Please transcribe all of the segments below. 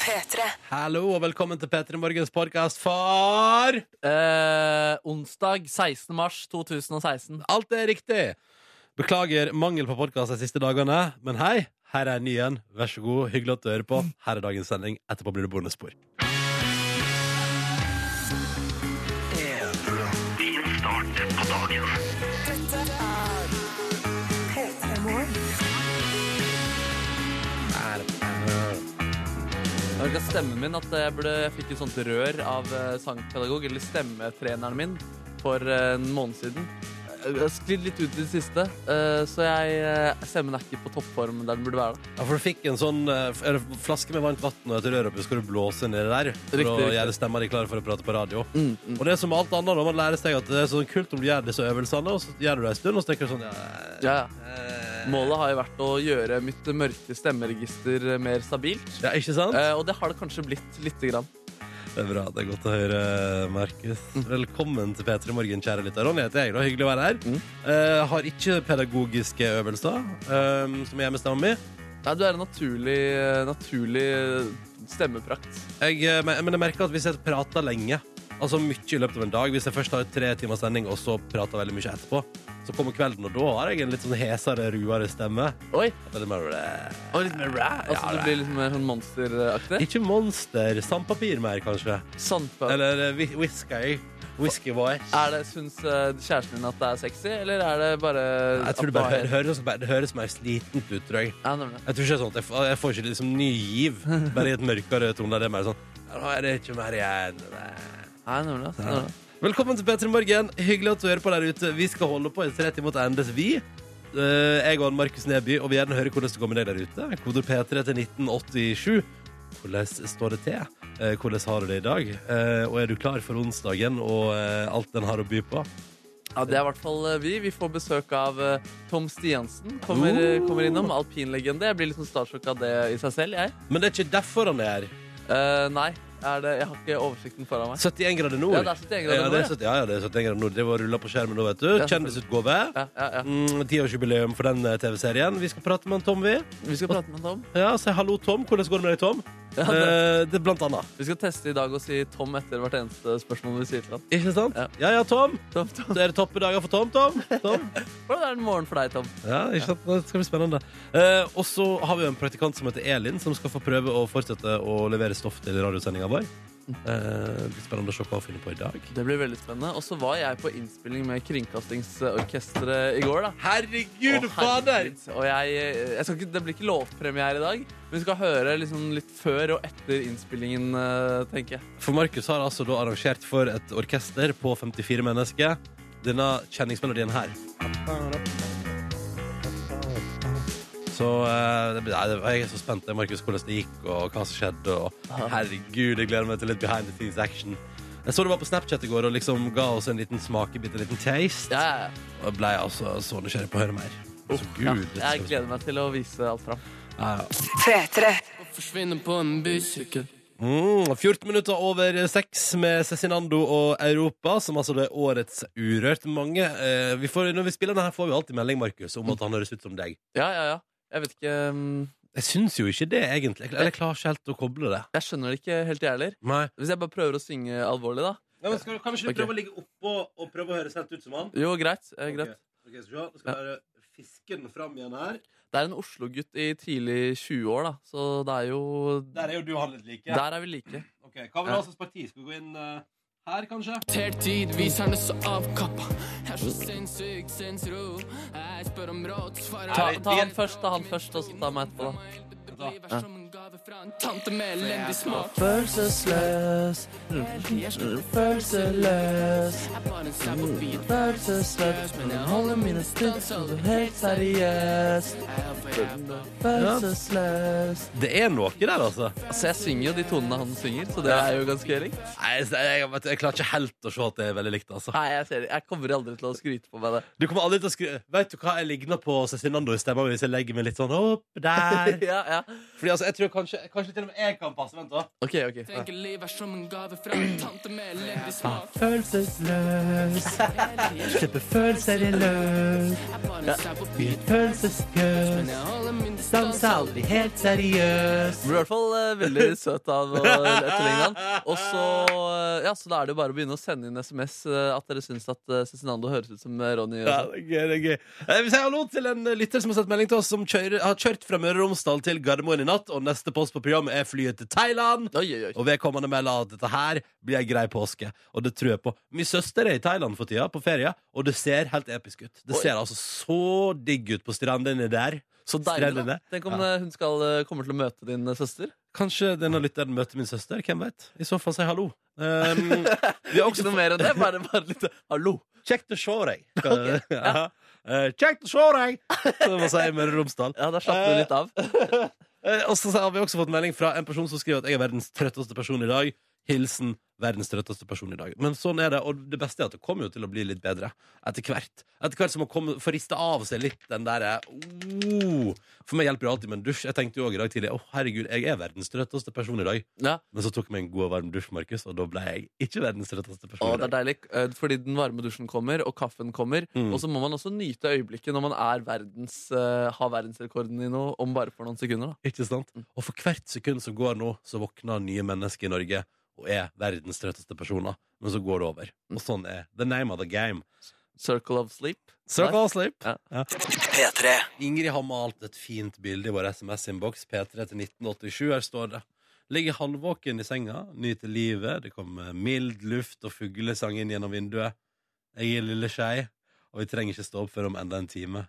P3. Hallo og velkommen til P3 Morgens podkast for Eh, onsdag 16. mars 2016. Alt er riktig. Beklager mangel på podkast de siste dagene, men hei, her er en ny en. Vær så god, hyggelig at du hører på. Her er dagens sending. Etterpå blir det bonusspor. Hørte stemmen min at jeg, burde, jeg fikk et sånt rør av eh, sangpedagog, eller stemmetreneren min, for eh, en måned siden. Har sklidd litt ut i det siste, eh, så jeg, eh, stemmen er ikke på toppform der den burde være. da. Ja, for du fikk en sånn eh, flaske med varmt vann og et rør oppi, skal du blåse nedi der for Riktig, å riktig. gjøre stemma di klar for å prate på radio. Mm, mm. Og det er som alt annet, da, man lærer seg at det er sånn kult om du gjør disse øvelsene, og så gjør du det en stund, og så tenker du sånn ja, Ja, ja. eh, Målet har jo vært å gjøre mitt mørke stemmeregister mer stabilt. ja, ikke sant? Eh, og det har det kanskje blitt lite grann. Det er bra. Det er godt å høre, Markus. Velkommen til P3 Morgen, kjære lytter. Ronny heter jeg. da. Hyggelig å være her. Mm. Uh, har ikke pedagogiske øvelser eh, som jeg med stemmen min. Nei, du er en naturlig, naturlig stemmeprakt. Jeg, eh, men men jeg merker at hvis jeg prater lenge, altså mye i løpet av en dag Hvis jeg først har tre timers sending, og så prater veldig mye etterpå, så kommer kvelden, og da har jeg en litt sånn hesere, ruere stemme. Oi! Det litt mer, eh, Og litt mer ræ. Altså, Ja, du blir litt mer sånn monsteraktig. Ikke monster. Sandpapir mer, kanskje. Sandpapir. Eller uh, whisky. Whisky voice. Er det, Syns uh, kjæresten din at det er sexy, eller er det bare Jeg tror det, bare, hører, høres, det høres mer slitent ut, tror jeg. Ja. Jeg tror ikke det sånn at jeg, får- jeg får ikke liksom ny giv, bare i et mørkere tone. Det er mer sånn Nå er det ikke mer igjen. Nei, nemlig, altså, nemlig. Velkommen til P3 Morgen. Hyggelig at du hører på der ute. Vi skal holde på i tre timer til endes, vi. Eh, Jeg og Markus Neby, og vi vil gjerne høre hvordan det går med deg der ute. Koder P3 til 1987. Hvordan står det til? Eh, Hvordan har du det i dag? Eh, Og er du klar for onsdagen og eh, alt den har å by på? Ja, Det er i hvert fall eh, vi. Vi får besøk av eh, Tom Stiansen. Kommer, Oh. eh, kommer innom. Alpinlegende. Jeg blir litt sånn starstruck av det i seg selv, jeg. Men det er ikke derfor han er her. Eh, nei, er det, jeg har ikke oversikten foran meg. 71 grader nord. Ja, det er 71 grader ja, det er 70, ja, ja, det er 71 grader nord. Det var rulla på skjermen nå, vet du. Kjendisutgave. Ja, ja, ja. Mm, Tiårsjubileum for den eh, TV-serien. Vi skal prate med en Tom, vi. Vi skal prate med Tom. Ja, Si hallo, Tom. Hvordan går det med deg, Tom? Ja, det, Eh, det blant annet. vi skal teste i dag og si Tom etter hvert eneste spørsmål vi sier til ham. Ikke sant? Ja. Ja ja, Tom. Tom, Tom. Så er det dag for Tom, Tom. Tom. Hvordan er det morgen for deg, Tom? Ja, ikke sant? Det skal bli spennende. Eh, og så har vi jo en praktikant som heter Elin, som skal få prøve å fortsette å levere stoff til radiosendinga vår. Eh, det blir spennende å se hva hun finner på i dag. Det blir veldig spennende. Og så var jeg på innspilling med Kringkastingsorkesteret i går. da Herregud, og herregud. Og jeg, jeg skal ikke, Det blir ikke lovpremiere i dag, men vi skal høre liksom litt før og etter innspillingen, eh, tenker jeg. For Markus har altså da arrangert for et orkester på 54 mennesker denne kjenningsmelodien her. Så uh, det nei, det- jeg er så spent, jeg, Markus, hvordan det gikk, og hva som skjedde. Og herregud, jeg gleder meg til litt behind the scenes action. Jeg så du var på Snapchat i går og liksom ga oss en liten smakebit, en liten taste. Ja, ja, ja. Og ble altså så nysgjerrig på å høre mer. Så Ja, gud, det jeg skal- gleder meg til å vise alt fram. Ja, ja. P3. Forsvinner på en bysykkel. Mm, 14 minutter over seks med Cezinando og Europa, som altså det er årets Urørt. Mange, eh, vi får, når vi spiller den her, får vi alltid melding Markus, om at han høres ut som deg. Ja, ja, ja. Jeg vet ikke um, Jeg syns jo ikke det, egentlig. Eller jeg klarer ikke helt å koble det. Jeg skjønner det ikke helt, jeg heller. Nei. Hvis jeg bare prøver å synge alvorlig, da. men skal, kan ikke du prøve å ligge oppå og prøve å høres helt ut som han? Jo, greit. Eh, greit. Ok, skal vi se. Nå skal jeg bare fiske den fram igjen her. Det er en Oslo-gutt i tidlig 20-år, da. Så det er jo Der er jo du og han litt like. Der er vi like. Ok, Hva vil du ha som parti? Skal vi gå inn eh, her, kanskje? Helt viser er det så avkappa. Jeg er så sinnssykt sinnsro. Jeg spør om råd, svarer Ta, ta han først, ta han først, og så ta meg etterpå, da. Livet fra en tante med elendig smak. Følelsesløs, følelsesløs, en slav og bit. følelsesløs, men jeg holder mine skritt så du helt seriøs. Jeg er for ræva. Følelsesløs. Det er noe der, altså. Altså, jeg synger jo de tonene han synger, så det er jo ganske likt. Nei, jeg, jeg, jeg klarer ikke helt å se at det er veldig likt, altså. Nei, jeg, ser, det. jeg kommer aldri til å skryte på meg det. Du kommer aldri til å skry... Vet du hva jeg ligner på Cezinando i stemma hvis jeg legger meg litt sånn opp der? ja, ja. Fordi altså, jeg tror kanskje, kanskje til og med jeg kan passe. Vent, da. Ok, ok. Tenker livet er som en gave fra tante med elendig smak. Følelsesløs. Slipper følelser i løs. Jeg bare ser på I et følelseskøs. men jeg holder min distanse. aldri helt seriøs. Du blir i hvert fall eh, veldig søt av å etterligne han. Og så, eh, ja, så da er det jo bare å begynne å sende inn SMS eh, at dere syns at uh, Cezinando høres ut som eh, Ronny. Ja, det er gøy, det er gøy. Jeg Vi sier hallo til en lytter som har sett melding til oss som kjører, har kjørt fra Møre og Romsdal til Gardermoen i natt, og neste post på programmet er flyet til Thailand. Oi, oi, oi. Og vedkommende melder at dette her blir ei grei påske. Og det tror jeg på. Min søster er i Thailand for tida, på ferie, og det ser helt episk ut. Det ser altså så digg ut på strendene der. Så deilig, da. Tenk om Ja. eh, hun skal, eh, kommer til å møte din eh, søster. Kanskje denne lytteren møter min søster. Hvem vet? I så fall si hallo. Um, vi har Ikke også noe mer enn det. Bare, bare litt hallo. Kjekt å se deg. Ja. Eh, Kjekt å se deg! Som man sier i Møre og Romsdal. Ja, der slapp du litt av. Eh, Og så har vi også fått melding fra en person som skriver at jeg er verdens trøtteste person i dag. Hilsen verdens trøtteste person i dag. Men sånn er det, og det beste er at det kommer jo til å bli litt bedre etter hvert. Etter hvert som man kommer, får rista av seg litt den derre oh. For meg hjelper det alltid med en dusj. Jeg tenkte jo også i dag tidlig å herregud, jeg er verdens trøtteste person i dag. Ja. Men så tok jeg meg en god og varm dusj, Markus, og da ble jeg ikke verdens trøtteste Å, person det i er dag. deilig, eh, fordi den varme dusjen kommer, og kaffen kommer. Mm. Og så må man også nyte øyeblikket når man er verdens, uh, har verdensrekorden i noe om bare for noen sekunder. Da. Ikke sant? Og for hvert sekund som går nå, så våkner nye mennesker i Norge og er verdens trøtteste personer. Men så går det over. Og sånn er the name of the game. Circle of sleep. Circle of sleep. Ja. Ja. Ingrid har malt et fint bilde i vår SMS-innboks, P3 til 1987. Her står det. Ligger halvvåken i senga, nyter livet. Det kommer mild luft og fuglesang inn gjennom vinduet. Jeg er lille skei, og vi trenger ikke stå opp før om enda en time.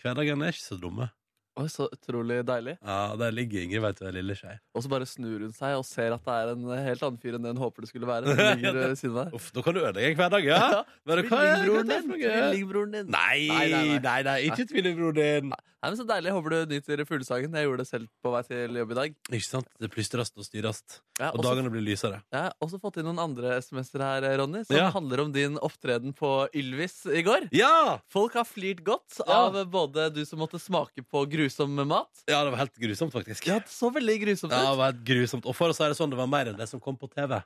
Hverdagene er ikke så dumme. Oi, så utrolig deilig. Ja, Der ligger Ingrid, vet du, ei lille skei. Og så bare snur hun seg og ser at det er en helt annen fyr enn det hun håper det skulle være. Som ligger ved siden av. Uff, nå kan du ødelegge en hverdag, ja. Er- Tvillingbroren din! nei, nei, nei. nei, ikke tvillingbroren din. Nei, men Så deilig. Håper du nyter fuglesangen. Jeg gjorde det selv på vei til jobb i dag. Ikke sant? Det plystrast og styrast. Ja, og dagene blir lysere. Jeg har også fått inn noen andre SMS-er her, Ronny, som Ja. handler om din opptreden på Ylvis i går. Ja! Folk har flirt godt av både du som måtte smake på grusom mat. Ja, det var helt grusomt, faktisk. Ja, det så veldig grusomt ut. Ja, det var helt grusomt. Og for å si det sånn, det var mer enn det som kom på TV.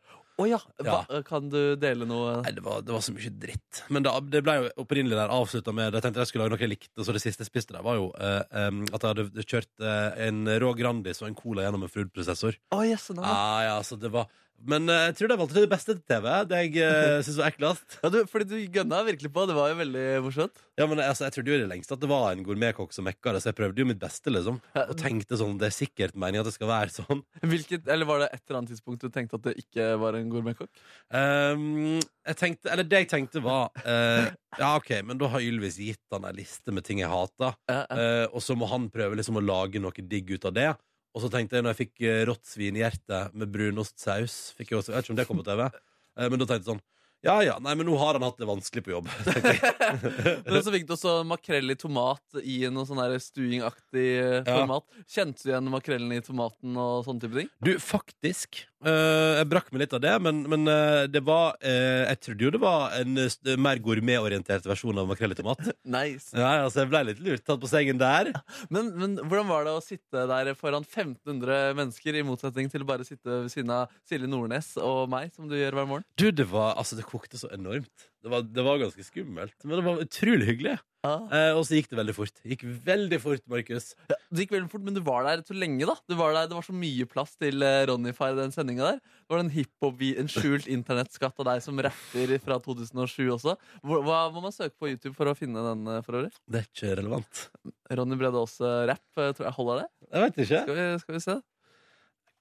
Å ja. Hva, Kan du dele noe Nei, det var, det var så mye dritt. Men det, det ble jo opprinnelig der avslutta med Jeg tenkte jeg skulle lage noe jeg likte, så det siste jeg spiste der, var jo eh, em, at jeg hadde kjørt eh, en rå Grandis og en Cola gjennom en foodprosessor. Å, yes, no. Ah, ja, så det var Men eh, jeg tror de valgte det beste til TV. Det jeg uh, syns var eklest. ja, du, Fordi du gønna virkelig på. Det var jo veldig morsomt. Ja, men altså, Jeg trodde jo i det lengste at det var en gourmetkokk som mekka det, så jeg prøvde jo mitt beste, liksom. Og tenkte sånn Det er sikkert meningen at det skal være sånn. Hvilket, eller var det et eller annet tidspunkt du tenkte at det ikke var en gourmetkokk? Um, jeg tenkte, eller det jeg tenkte var eh, Ja, OK, men da har Ylvis gitt han ei liste med ting jeg hater, Ja, ja. eh, og så må han prøve liksom å lage noe digg ut av det. Og så tenkte jeg, når jeg fikk uh, rått svinhjerte med brunostsaus fikk jeg, også, jeg vet ikke om det kom på TV, eh, men da tenkte jeg sånn Ja ja, nei, men nå har han hatt det vanskelig på jobb. tenkte jeg. Men så fikk du også makrell i tomat i noe sånn der stuingaktig eh, Ja. format. Kjente du igjen makrellen i tomaten og sånne type ting? Du, faktisk. Eh, jeg brakk meg litt av det, men, men uh, det var uh, Jeg trodde jo det var en mer gourmetorientert versjon av makrell i tomat. Nice. Ja, altså, jeg ble litt lurt tatt på sengen der. Men, men hvordan var det å sitte der foran 1500 mennesker, i motsetning til å bare sitte ved siden av Silje Nordnes og meg, som du gjør hver morgen? Du, det var Altså, det kokte så enormt. Det var, det var ganske skummelt, men det var utrolig hyggelig. Ja. Eh, og så gikk det veldig fort. Gikk veldig fort, Markus. Det gikk veldig fort, men du var der så lenge, da. Du var der, det var så mye plass til uh, Ronny-far i den sendinga der. Det var en en skjult internettskatt av deg som rapper fra 2007 også. Hva, hva må man søke på YouTube for å finne den, uh, for øvrig? Det er ikke relevant. Ronny Brede Aase rapp, eh, tror jeg holder det. Jeg vet ikke. Skal vi, skal vi se?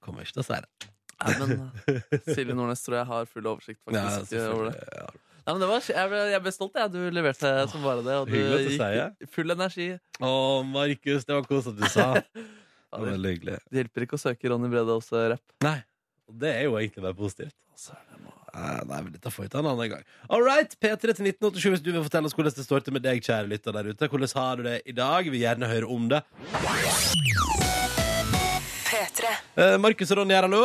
Kommer ikke til å si det. Nei, men eh, Silje Nordnes tror jeg har full oversikt faktisk Ja, eh, over det. Ja. Nei, men det var, jeg, ble, jeg ble stolt, jeg. Du leverte som bare det. Og du Hyggelig at gikk full energi. Å, Markus, det var koselig at du sa. Det var veldig hyggelig. det hjelper ikke å søke Ronny Brede også rapp. Nei. Og det er jo egentlig bare positivt. Eh, Nei, men Dette får vi ta en annen gang. All right, P3 til 1987 hvis du vil fortelle oss hvordan det står til med deg, kjære lytter der ute. Hvordan har du det i dag? Vi vil gjerne høre om det. P3. Eh, Markus og Ronny her, hallo.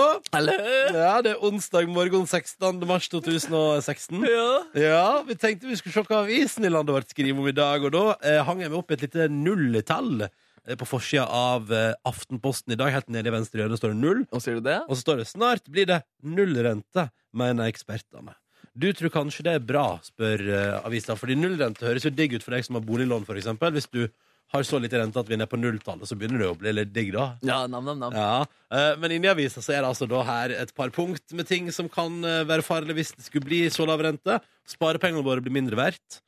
Ja, Det er onsdag morgen 16. mars 2016. Ja. Ja, Vi tenkte vi skulle se hva avisen i landet vårt skriver om i dag. Og da eh, hang jeg meg opp i et lite nulltall. Eh, På forsida av eh, Aftenposten i dag, helt nede i venstre hjørne, står det null. Og sier du det? Og så står det 'Snart blir det nullrente', mener ekspertene. Du tror kanskje det er bra, spør uh, avisa, fordi nullrente høres jo digg ut for deg som har boliglån, eksempel. Hvis du har så lite rente at vi er nede på nulltallet, så begynner det å bli litt digg, da. Ja, nam, nam, nam. Ja, eh, Men inni avisa så er det altså da her et par punkt med ting som kan eh, være farlig hvis det skulle bli så lav rente. Sparepengene våre blir mindre verdt.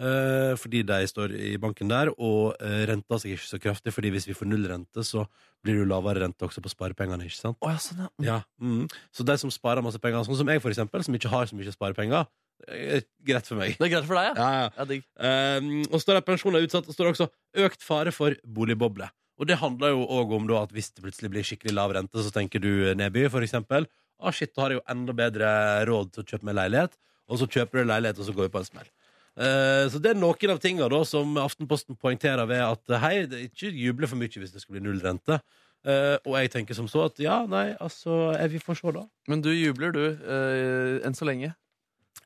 eh, fordi de står i banken der, og renta seg ikke så kraftig. Fordi hvis vi får null rente, så blir det jo lavere rente også på sparepengene. ikke sant? Oh, ja, sånn, ja. Ja, mm. Så de som sparer masse penger, sånn som jeg for eksempel, som ikke har så mye sparepenger, er greit for meg. Det er greit for deg, ja? Ja, ja. Ja, digg. Um, og står det pensjoner utsatt, og står det også økt fare for boligboble. Og det handler jo òg om da, at hvis det plutselig blir skikkelig lav rente, så tenker du Neby for eksempel ah, shit, da har jeg jo enda bedre råd til å kjøpe meg leilighet. Og så kjøper du leilighet, og så går vi på en smell. Eh, så det er noen av tinga da som Aftenposten poengterer ved at eh, hei, det er ikke juble for mye hvis det skulle bli null rente. Eh, og jeg tenker som så at ja, nei, altså eh, Vi får se, da. Men du jubler, du, eh, enn så lenge.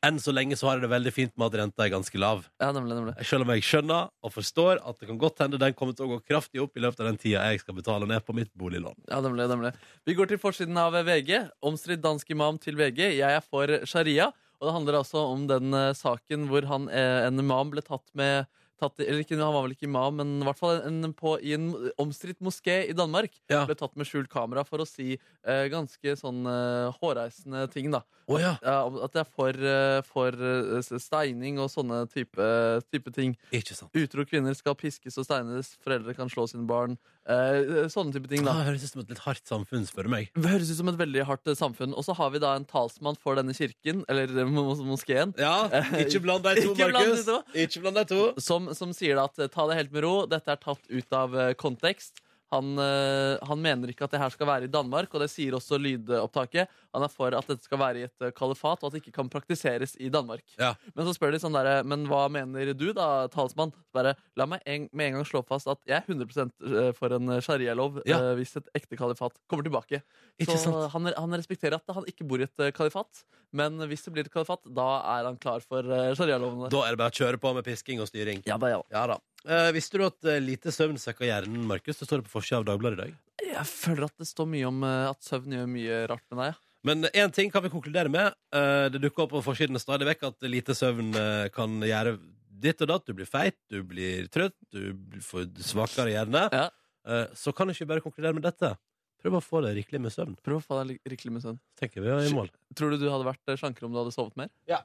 Enn så lenge så har jeg det veldig fint med at renta er ganske lav. Ja, nemlig, nemlig. Selv om jeg skjønner og forstår at det kan godt hende den kommer til å gå kraftig opp i løpet av den tida jeg skal betale ned på mitt boliglån. Ja, nemlig, nemlig. Vi går til forsiden av VG. Omstridt dansk imam til VG. Jeg er for sharia. Og det handler altså om den eh, saken hvor han, eh, en imam ble tatt med tatt, eller ikke, Han var vel ikke imam, men i hvert fall en, på, i en omstridt moské i Danmark. Ja. Ble tatt med skjult kamera for å si eh, ganske sånn eh, hårreisende ting, da. Oh, ja. at, at det er for, eh, for eh, steining og sånne type, type ting. Ikke sant. Utro kvinner skal piskes og steines, foreldre kan slå sine barn. Eh, sånne type ting, da. Det høres ut som et litt hardt samfunn, spør du meg. Det høres ut som et veldig hardt eh, samfunn. Og så har vi da en talsmann for denne kirken, eller eh, mos moskeen, Ja, ikke bland de to, Markus. Ikke bland de to. som, som sier da at ta det helt med ro, dette er tatt ut av kontekst. Han, eh, han mener ikke at det her skal være i Danmark, og det sier også lydopptaket. Han er for at dette skal være i et eh, kalifat, og at det ikke kan praktiseres i Danmark. Ja. Men så spør de sånn derre Men hva mener du, da, talsmann? Så bare, La meg en, med en gang slå fast at jeg er 100% for en sharialov Ja. uh, hvis et ekte kalifat kommer tilbake. Ikke så han, han respekterer at han ikke bor i et eh, kalifat, men hvis det blir et kalifat, da er han klar for uh, sharialovene. Da er det bare å kjøre på med pisking og styring. Ja da, ja. Ja da. Eh, visste du at eh, lite søvn svekker hjernen, Markus? Det står det på forsida av Dagbladet i dag. Jeg føler at det står mye om eh, at søvn gjør mye rart med deg. ja. Men én ting kan vi konkludere med. Eh, det dukker opp på forsidene stadig vekk at lite søvn eh, kan gjøre ditt og datt. Du blir feit, du blir trøtt, du blir- får svakere hjerne. Ja. Eh, så kan ikke vi bare konkludere med dette. Prøv å få deg rikelig med søvn. Prøv å få deg lik- rikelig med søvn. Tenker vi er i mål. Tror du du hadde vært eh, slankere om du hadde sovet mer? Ja.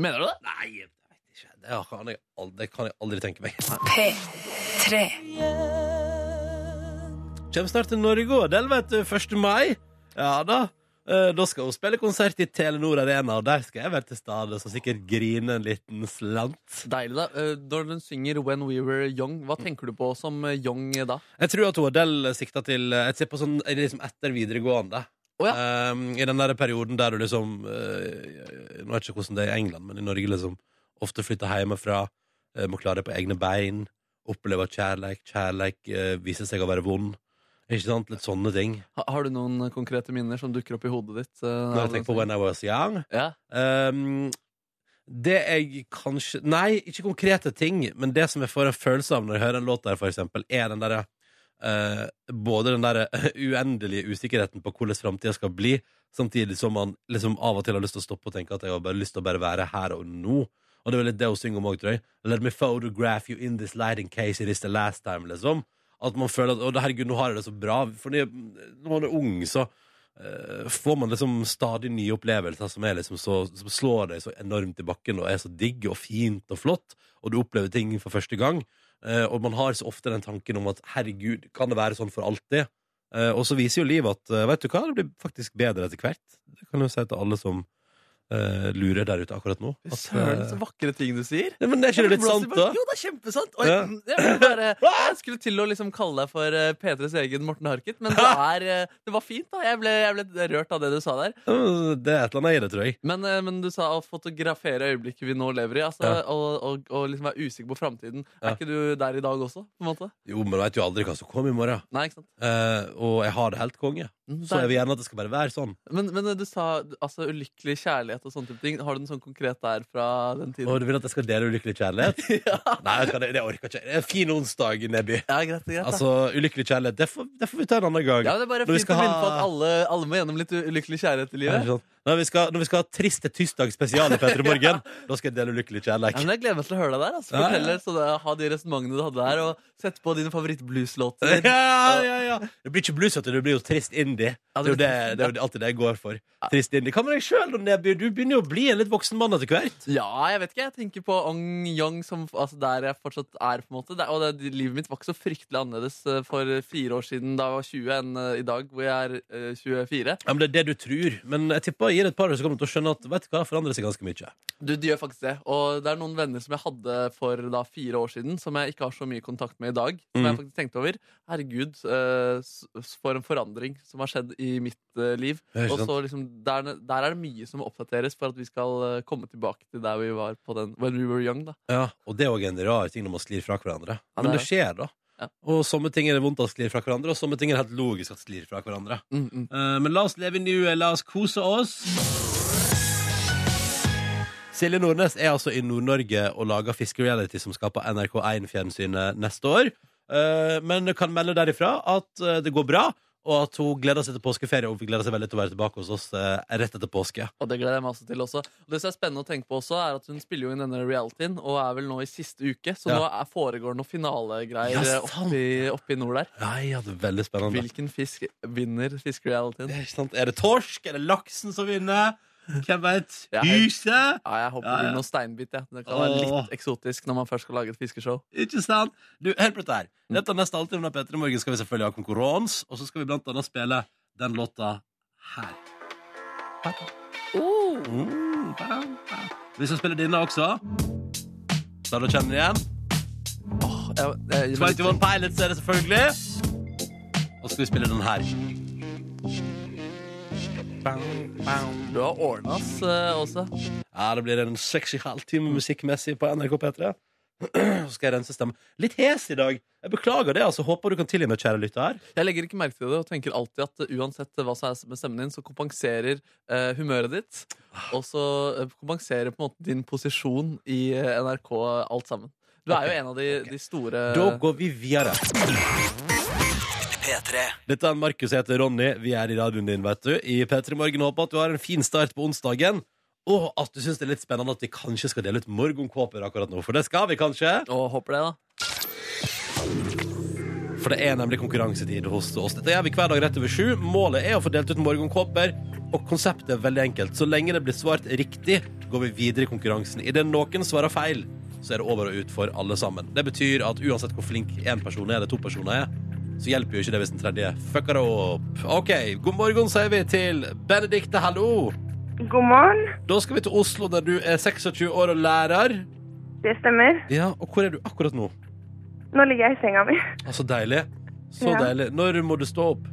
Mener du det? Nei, ikke. Det kan jeg aldri, det kan jeg aldri tenke meg. P3. Kjem snart til Norge og Del, vet du. 1. mai. Ja da. Eh, Da skal hun spille konsert i Telenor Arena, og der skal jeg være til stede, så sikkert grine en liten slant. Deilig, da. Eh, Når hun synger 'When We Were Young', hva tenker du på som eh, young da? Jeg tror at Adele sikta til Jeg ser på sånn liksom etter videregående. Å Um, I den der perioden der du liksom uh, Nå vet jeg ikke hvordan det er i England, men i Norge liksom ofte flytter hjemmefra, uh, må klare det på egne bein, opplever kjærleik, kjærleik uh, viser seg å være vond. Ikke sant? Litt sånne ting. Ha, har du noen konkrete minner som dukker opp i hodet ditt? eh, Når jeg tenker på When I Was Young. Ja. Um, det jeg kanskje Nei, ikke konkrete ting, men det som jeg får en følelse av når jeg hører en låt der, for eksempel, er den derre uh, Både den derre uendelige usikkerheten på hvordan framtida skal bli, samtidig som man liksom av og til har lyst til å stoppe og tenke at jeg har bare lyst til å bare være her og nå. Og det er vel litt det hun synger om òg, tror jeg. Let me photograph you in this light in case it is the last time, liksom. At man føler at Å, herregud, nå har jeg det så bra. For når man er ung, så uh, får man liksom stadig nye opplevelser som, liksom så, som slår deg så enormt i bakken og er så digg og fint og flott, og du opplever ting for første gang. Uh, og man har så ofte den tanken om at herregud, kan det være sånn for alltid? Uh, og så viser jo livet at vet du hva, det blir faktisk bedre etter hvert. Det kan jo si til alle som eh, lurer der ute akkurat nå. At, Søren, eh, så vakre ting du sier. Ja, men er ikke det litt sant, da? Jo, det er kjempesant. Oi, Ja. jeg, bare, jeg skulle til å liksom kalle deg for eh, P3s egen Morten Harket, men det, er, det var fint. da Jeg ble, jeg ble rørt av det du sa der. Det er et eller annet i det, tror jeg. Men, men du sa å fotografere øyeblikket vi nå lever i, altså, Ja. og, og, og liksom være usikker på framtiden. Er ikke du der i dag også? på en måte? Jo, men du veit jo aldri hva som kommer i morgen. Nei, ikke sant? Uh, og jeg har det helt konge. Mm, Så jeg vil gjerne at det skal bare være sånn. Men, men du sa altså, ulykkelig kjærlighet og sånne type ting. Har du noe sånn konkret der fra den Og du vil at jeg skal dele ulykkelig kjærlighet? Nei, vet det, det orker jeg ikke. Det er en fin onsdag, Neby. Ja, greit, greit. Altså, ulykkelig kjærlighet, det får, det får vi ta en annen gang. ja, det er bare fint å minne på at alle, alle må gjennom litt ulykkelig kjærlighet i Ja, livet. Når vi, skal, når vi skal ha Triste tirsdag spesial i P3 Morgen, da skal jeg dele ulykkelig Ja, men Jeg gleder meg til å høre deg der. Altså. Ja, ja. Så det, Ha de resonnementene du hadde der, og sett på dine favoritt-blueslåter. Ja, ja, ja. Det blir ikke blues. Det blir jo trist indie. Ja, Det er jo, det, det- er jo alltid det jeg går for. Trist indie. Hva med deg sjøl, Du begynner jo å bli en litt voksen mann etter hvert. Ja, jeg vet ikke. Jeg tenker på Ong Young, som, altså der jeg fortsatt er. på en måte det, Og det, Livet mitt var ikke så fryktelig annerledes eh, for fire år siden da jeg var 20, enn eh, i dag hvor jeg er eh, 24. Ja, men Det er det du tror. Men jeg tipper gi det et par år, så kommer du til å skjønne at vet du hva, det forandrer seg ganske mye. Du, de gjør faktisk det. Og det er noen venner som jeg hadde for da fire år siden, som jeg ikke har så mye kontakt med i dag. Som Mm. jeg faktisk tenkte over. Herregud, eh, for en forandring som har skjedd i mitt eh, liv. Og så liksom, der, der er det mye som oppdateres for at vi skal eh, komme tilbake til der vi var på den When we were young. da Ja, Og det er òg en rar ting når man sklir fra hverandre. Men det det skjer, da. Ja. Og somme ting er det vondt å sklir fra hverandre, og somme ting er det helt logisk at sklir fra hverandre. mm, mm. Eh, men la oss leve i nuet, la oss kose oss. Silje Nordnes er altså i Nord-Norge og lager fiskereality som skal på NRK1-fjernsynet neste år. Eh, men kan melde derifra at eh, det går bra, og at hun gleder seg til påskeferie. Og gleder seg veldig til å være tilbake hos oss eh, rett etter påske. Og det gleder jeg meg også til også. Og det som er spennende å tenke på også, er at hun spiller jo inn denne realityen, og er vel nå i siste uke, så Ja. nå er, foregår noen finalegreier Ja, eh, oppi, oppi nord der. Ja, ja, det er veldig spennende. Hvilken fisk vinner fiskerealityen? Er, er det torsk? Er det laksen som vinner? Hvem veit? Huset! Ja, jeg håper det blir noe steinbit. Ja. Det kan være litt eksotisk når man først skal lage et fiskeshow. Ikke sant? Du, Hør på dette her. Dette neste halvtime av P3 Morgen skal vi selvfølgelig ha konkurranse, og så skal vi blant annet spille den låta her. Mm. Vi skal spille denne også. Så du kjenner igjen? Jeg, jeg, 21 Pilots er det selvfølgelig. Og så skal vi spille den her. Du har ordna oss eh, også. Ja, det blir en sexy halvtime musikkmessig på NRK P3. Så skal jeg rense stemmen. Litt hes i dag. Jeg beklager det. altså Håper du kan tilgi meg, kjære lytter. Jeg legger ikke merke til det og tenker alltid at uh, uansett hva som er med stemmen din, så kompenserer eh, humøret ditt. Og så eh, kompenserer på en måte din posisjon i eh, NRK alt sammen. Du er jo en av de, de store Da går vi videre. Dette er Markus, jeg heter Ronny. Vi er i radioen din, vet du. I P3 Morgen håper at du har en fin start på onsdagen. Og at du syns det er litt spennende at vi kanskje skal dele ut morgenkåper akkurat nå. For det skal vi kanskje. Og håper det, da. For det er nemlig konkurransetid hos oss. Dette gjør vi hver dag rett over sju. Målet er å få delt ut morgenkåper. Og konseptet er veldig enkelt. Så lenge det blir svart riktig, går vi videre i konkurransen. Idet noen svarer feil, så er det over og ut for alle sammen. Det betyr at uansett hvor flink én person er, eller to personer er, så hjelper jo ikke det hvis den tredje fucker det opp. OK, god morgen, sier vi til Benedikte. Hallo. God morgen. Da skal vi til Oslo, der du er 26 år og lærer. Det stemmer. Ja, Og hvor er du akkurat nå? Nå ligger jeg i senga mi. Altså, deilig. Så Ja. deilig. Når må du stå opp?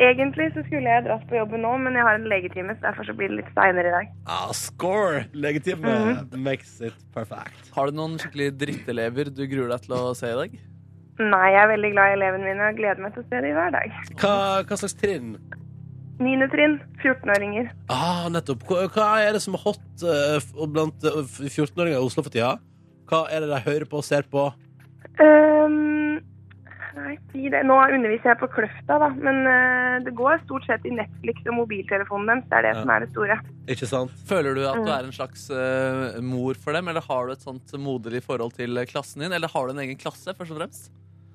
Egentlig så skulle jeg dratt på jobben nå, men jeg har en legetime, så derfor så blir det litt seinere i dag. Ah, score! Legetime makes it perfect. Har du noen skikkelig drittelever du gruer deg til å se i dag? Nei, jeg er veldig glad i elevene mine og gleder meg til å se dem hver dag. Hva, hva slags trinn? Niende trinn, 14-åringer. Ah, nettopp. Hva, hva er det som er hot uh, blant uh, 14-åringer i Oslo for tida? Hva er det de hører på og ser på? Um, nei, si det. Nå underviser jeg på Kløfta, da, men uh, det går stort sett i Netflix og mobiltelefonen deres. Det er det Ja. som er det store. Ikke sant? Føler du at du Mm. er en slags eh, mor for dem, eller har du et sånt moderlig forhold til eh, klassen din? Eller har du en egen klasse, først og fremst?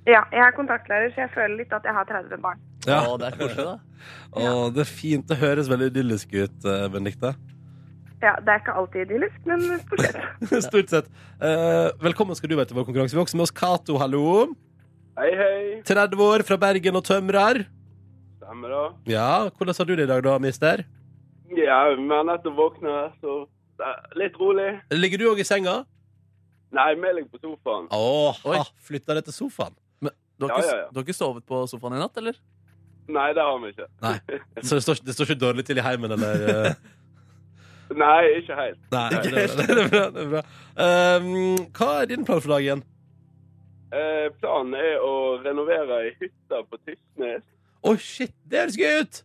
Ja, jeg er kontaktlærer, så jeg føler litt at jeg har 30 barn. Ja. Å, det er koselig, da. Å, det er fint. Det høres veldig idyllisk ut, Benedicte. Ja, Det er ikke alltid idyllisk, men stort sett. Stort sett. Eh, velkommen skal du være til vår konkurranse. Vi har også med oss Cato, hallo. Hei, hei. 30 år, fra Bergen og tømrer. Stemmer da. Ja, hvordan har du det i dag, da, mister? Ja, vi har nettopp våkna, så det litt rolig. Ligger du òg i senga? Nei, vi ligger på sofaen. Åh, Oi. flytta det til sofaen. Du har, Ja, ikke, ja, ja. du har ikke sovet på sofaen i natt, eller? Nei, det har vi ikke. Så det står, det står ikke dårlig til i heimen, eller? eh? Nei, ikke helt. Nei, det, er bra, det er bra. Det er bra. Um, hva er din plan for dagen? Eh, planen er å renovere ei hytte på Tysnes. Oi, shit, det høres gøy ut!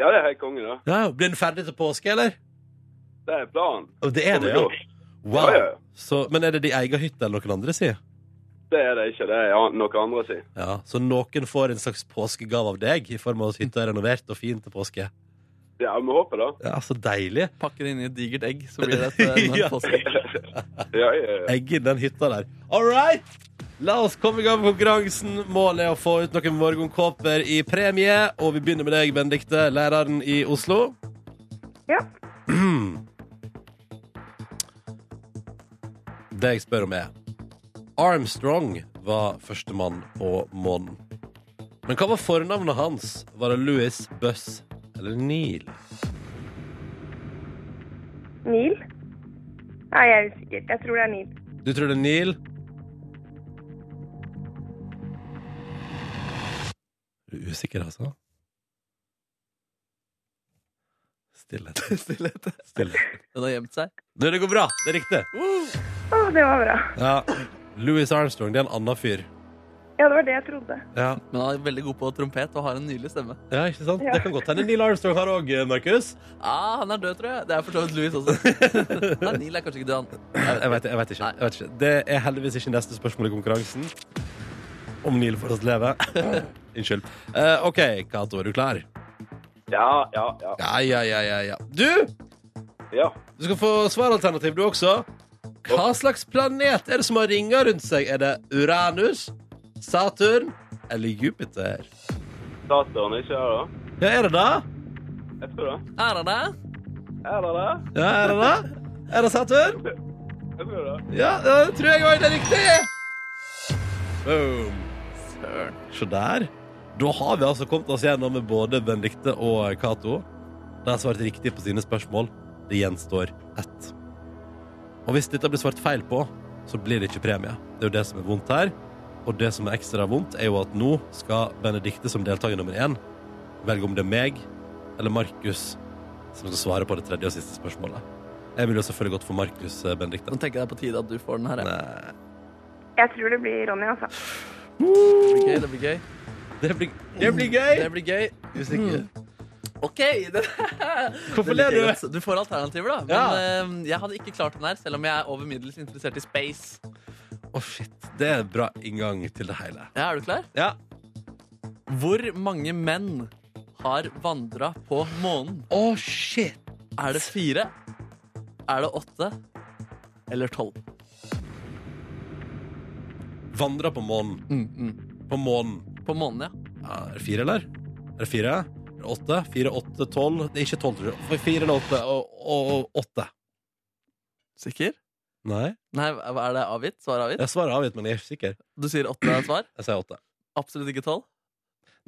Ja, det er helt konge, da. Ja, Blir den ferdig til påske, eller? Det er planen. Oh, det er det, ja. Wow. Ja, ja. Så, men er det de egen hytte eller noen andre sier? Det er det ikke. Det er noe andre sier. Ja, Så noen får en slags påskegave av deg i form av at hytta er renovert og fin til påske? Ja, vi håper det. Ja, Så deilig. Pakker det inn i et digert egg, så blir det et eh, Ja. påske. Ja, ja, ja. Egg i den hytta der. All right! La oss komme i gang med konkurransen. Målet er å få ut noen morgenkåper i premie. Og vi begynner med deg, Benedikte, læreren i Oslo. Ja. Det jeg spør om, er Armstrong var førstemann på månen. Men hva var fornavnet hans? Var det Louis, Buss eller Neil? Neil? Nei, jeg er usikker. Jeg tror det er Neil. Du tror det er Neil? Er du usikker, altså? Stillhet. Stillhet. Stillhet. Den har gjemt seg. Det går bra. Det er riktig. Å, det var bra. Ja. Louis Armstrong, det er en annen fyr. Ja, det var det jeg trodde. Ja, Men han er veldig god på trompet og har en nydelig stemme. ja ikke sant? Ja. Det kan godt hende Neil Armstrong har òg, Markus. Ah, han er død, tror jeg. Det er for så vidt Louis også. Nei, Neil er kanskje ikke død, han. Jeg vet, jeg, vet ikke, jeg vet ikke. Det er heldigvis ikke neste spørsmål i konkurransen. Om Neil fortsatt lever. Unnskyld. Uh, OK, Cato, er du klar? Ja, ja, ja. Ja, ja, ja, ja, ja. Du, ja. du skal få svaralternativ, du også. Hva slags planet er det som har ringer rundt seg? Er det Uranus, Saturn eller Jupiter? Saturn, ikke her, da. Ja, er det det? Jeg tror det. Er han det? Er det det? Ja, er det det? Er det Saturn? Jeg tror det. Ja, det tror jeg òg er riktig. Boom. Søren. Se der. Da har vi altså kommet oss gjennom med både Benedikte og Cato. De har svart riktig på sine spørsmål. Det gjenstår ett. Og hvis dette blir svart feil på, så blir det ikke premie. Det er jo det som er vondt her. Og det som er ekstra vondt, er jo at nå skal Benedikte som deltaker nummer én velge om det er meg eller Markus som skal svare på det tredje og siste spørsmålet. Jeg vil jo selvfølgelig gått for Markus, Benedicte. Benedikte. Nå tenker jeg det er på tide at du får den her. Jeg, Nei. Jeg tror det blir Ronny, altså. Det blir gøy. Det blir gøy. Det blir, det blir gøy! Det blir gøy. Usikker. OK! Det, Hvorfor ler du? Du får alternativer, da. Men eh, jeg hadde ikke klart den her, selv om jeg er over middels interessert i space. Å, shit. Det er en bra inngang til det hele. Ja, Er du klar? Ja. Hvor mange menn har vandra på månen? Å, shit. Er det fire? Er det åtte? Eller tolv? Vandra på månen. Mm, mm. På månen. På månen, ja. Ja, er det fire, eller? Er det fire? Åtte? Fire, åtte, tolv? Det er ikke tolv, tror jeg. For Fire eller åtte? Og, og, og åtte. Sikker? Nei. Nei, er det avgitt? Svar avgitt? Jeg svarer avgitt, men jeg er ikke sikker. Du sier åtte er svar? Jeg sier åtte. Absolutt ikke tolv?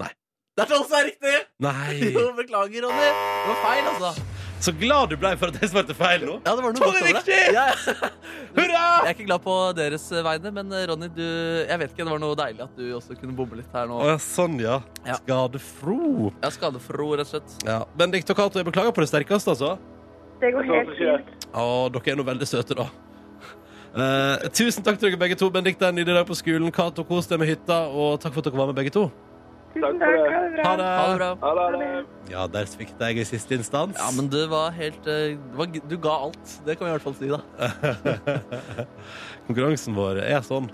Nei. Det er tolv som er riktig! Nei! Jo, beklager, Ronny. Det var feil, altså. Så glad du ble for at jeg svarte feil nå. Ja, det var noe godt er over det. Ja, ja. Hurra! Jeg er ikke glad på deres vegne, men eh, Ronny, du Jeg vet ikke, det var noe deilig at du også kunne bomme litt her nå. Å ja, sånn, ja. Ja. Skadefro. Jeg er skadefro, rett og slett. Ja. Benedikt og Cato, jeg beklager på det sterkeste, altså. Det går helt fint. Å, dere er nå veldig søte, da. Uh, tusen takk til dere begge to. Benedikte, en nydelig dag på skolen. Cato, kos deg med hytta. Og takk for at dere var med, begge to. Tusen Takk for det. Ha det bra. Ha det. Ha det bra. Ha det. Ha det. Ja, der svikta jeg i siste instans. Ja, men du var helt eh, det var, Du ga alt. Det kan vi i hvert fall si, da. Konkurransen vår er sånn.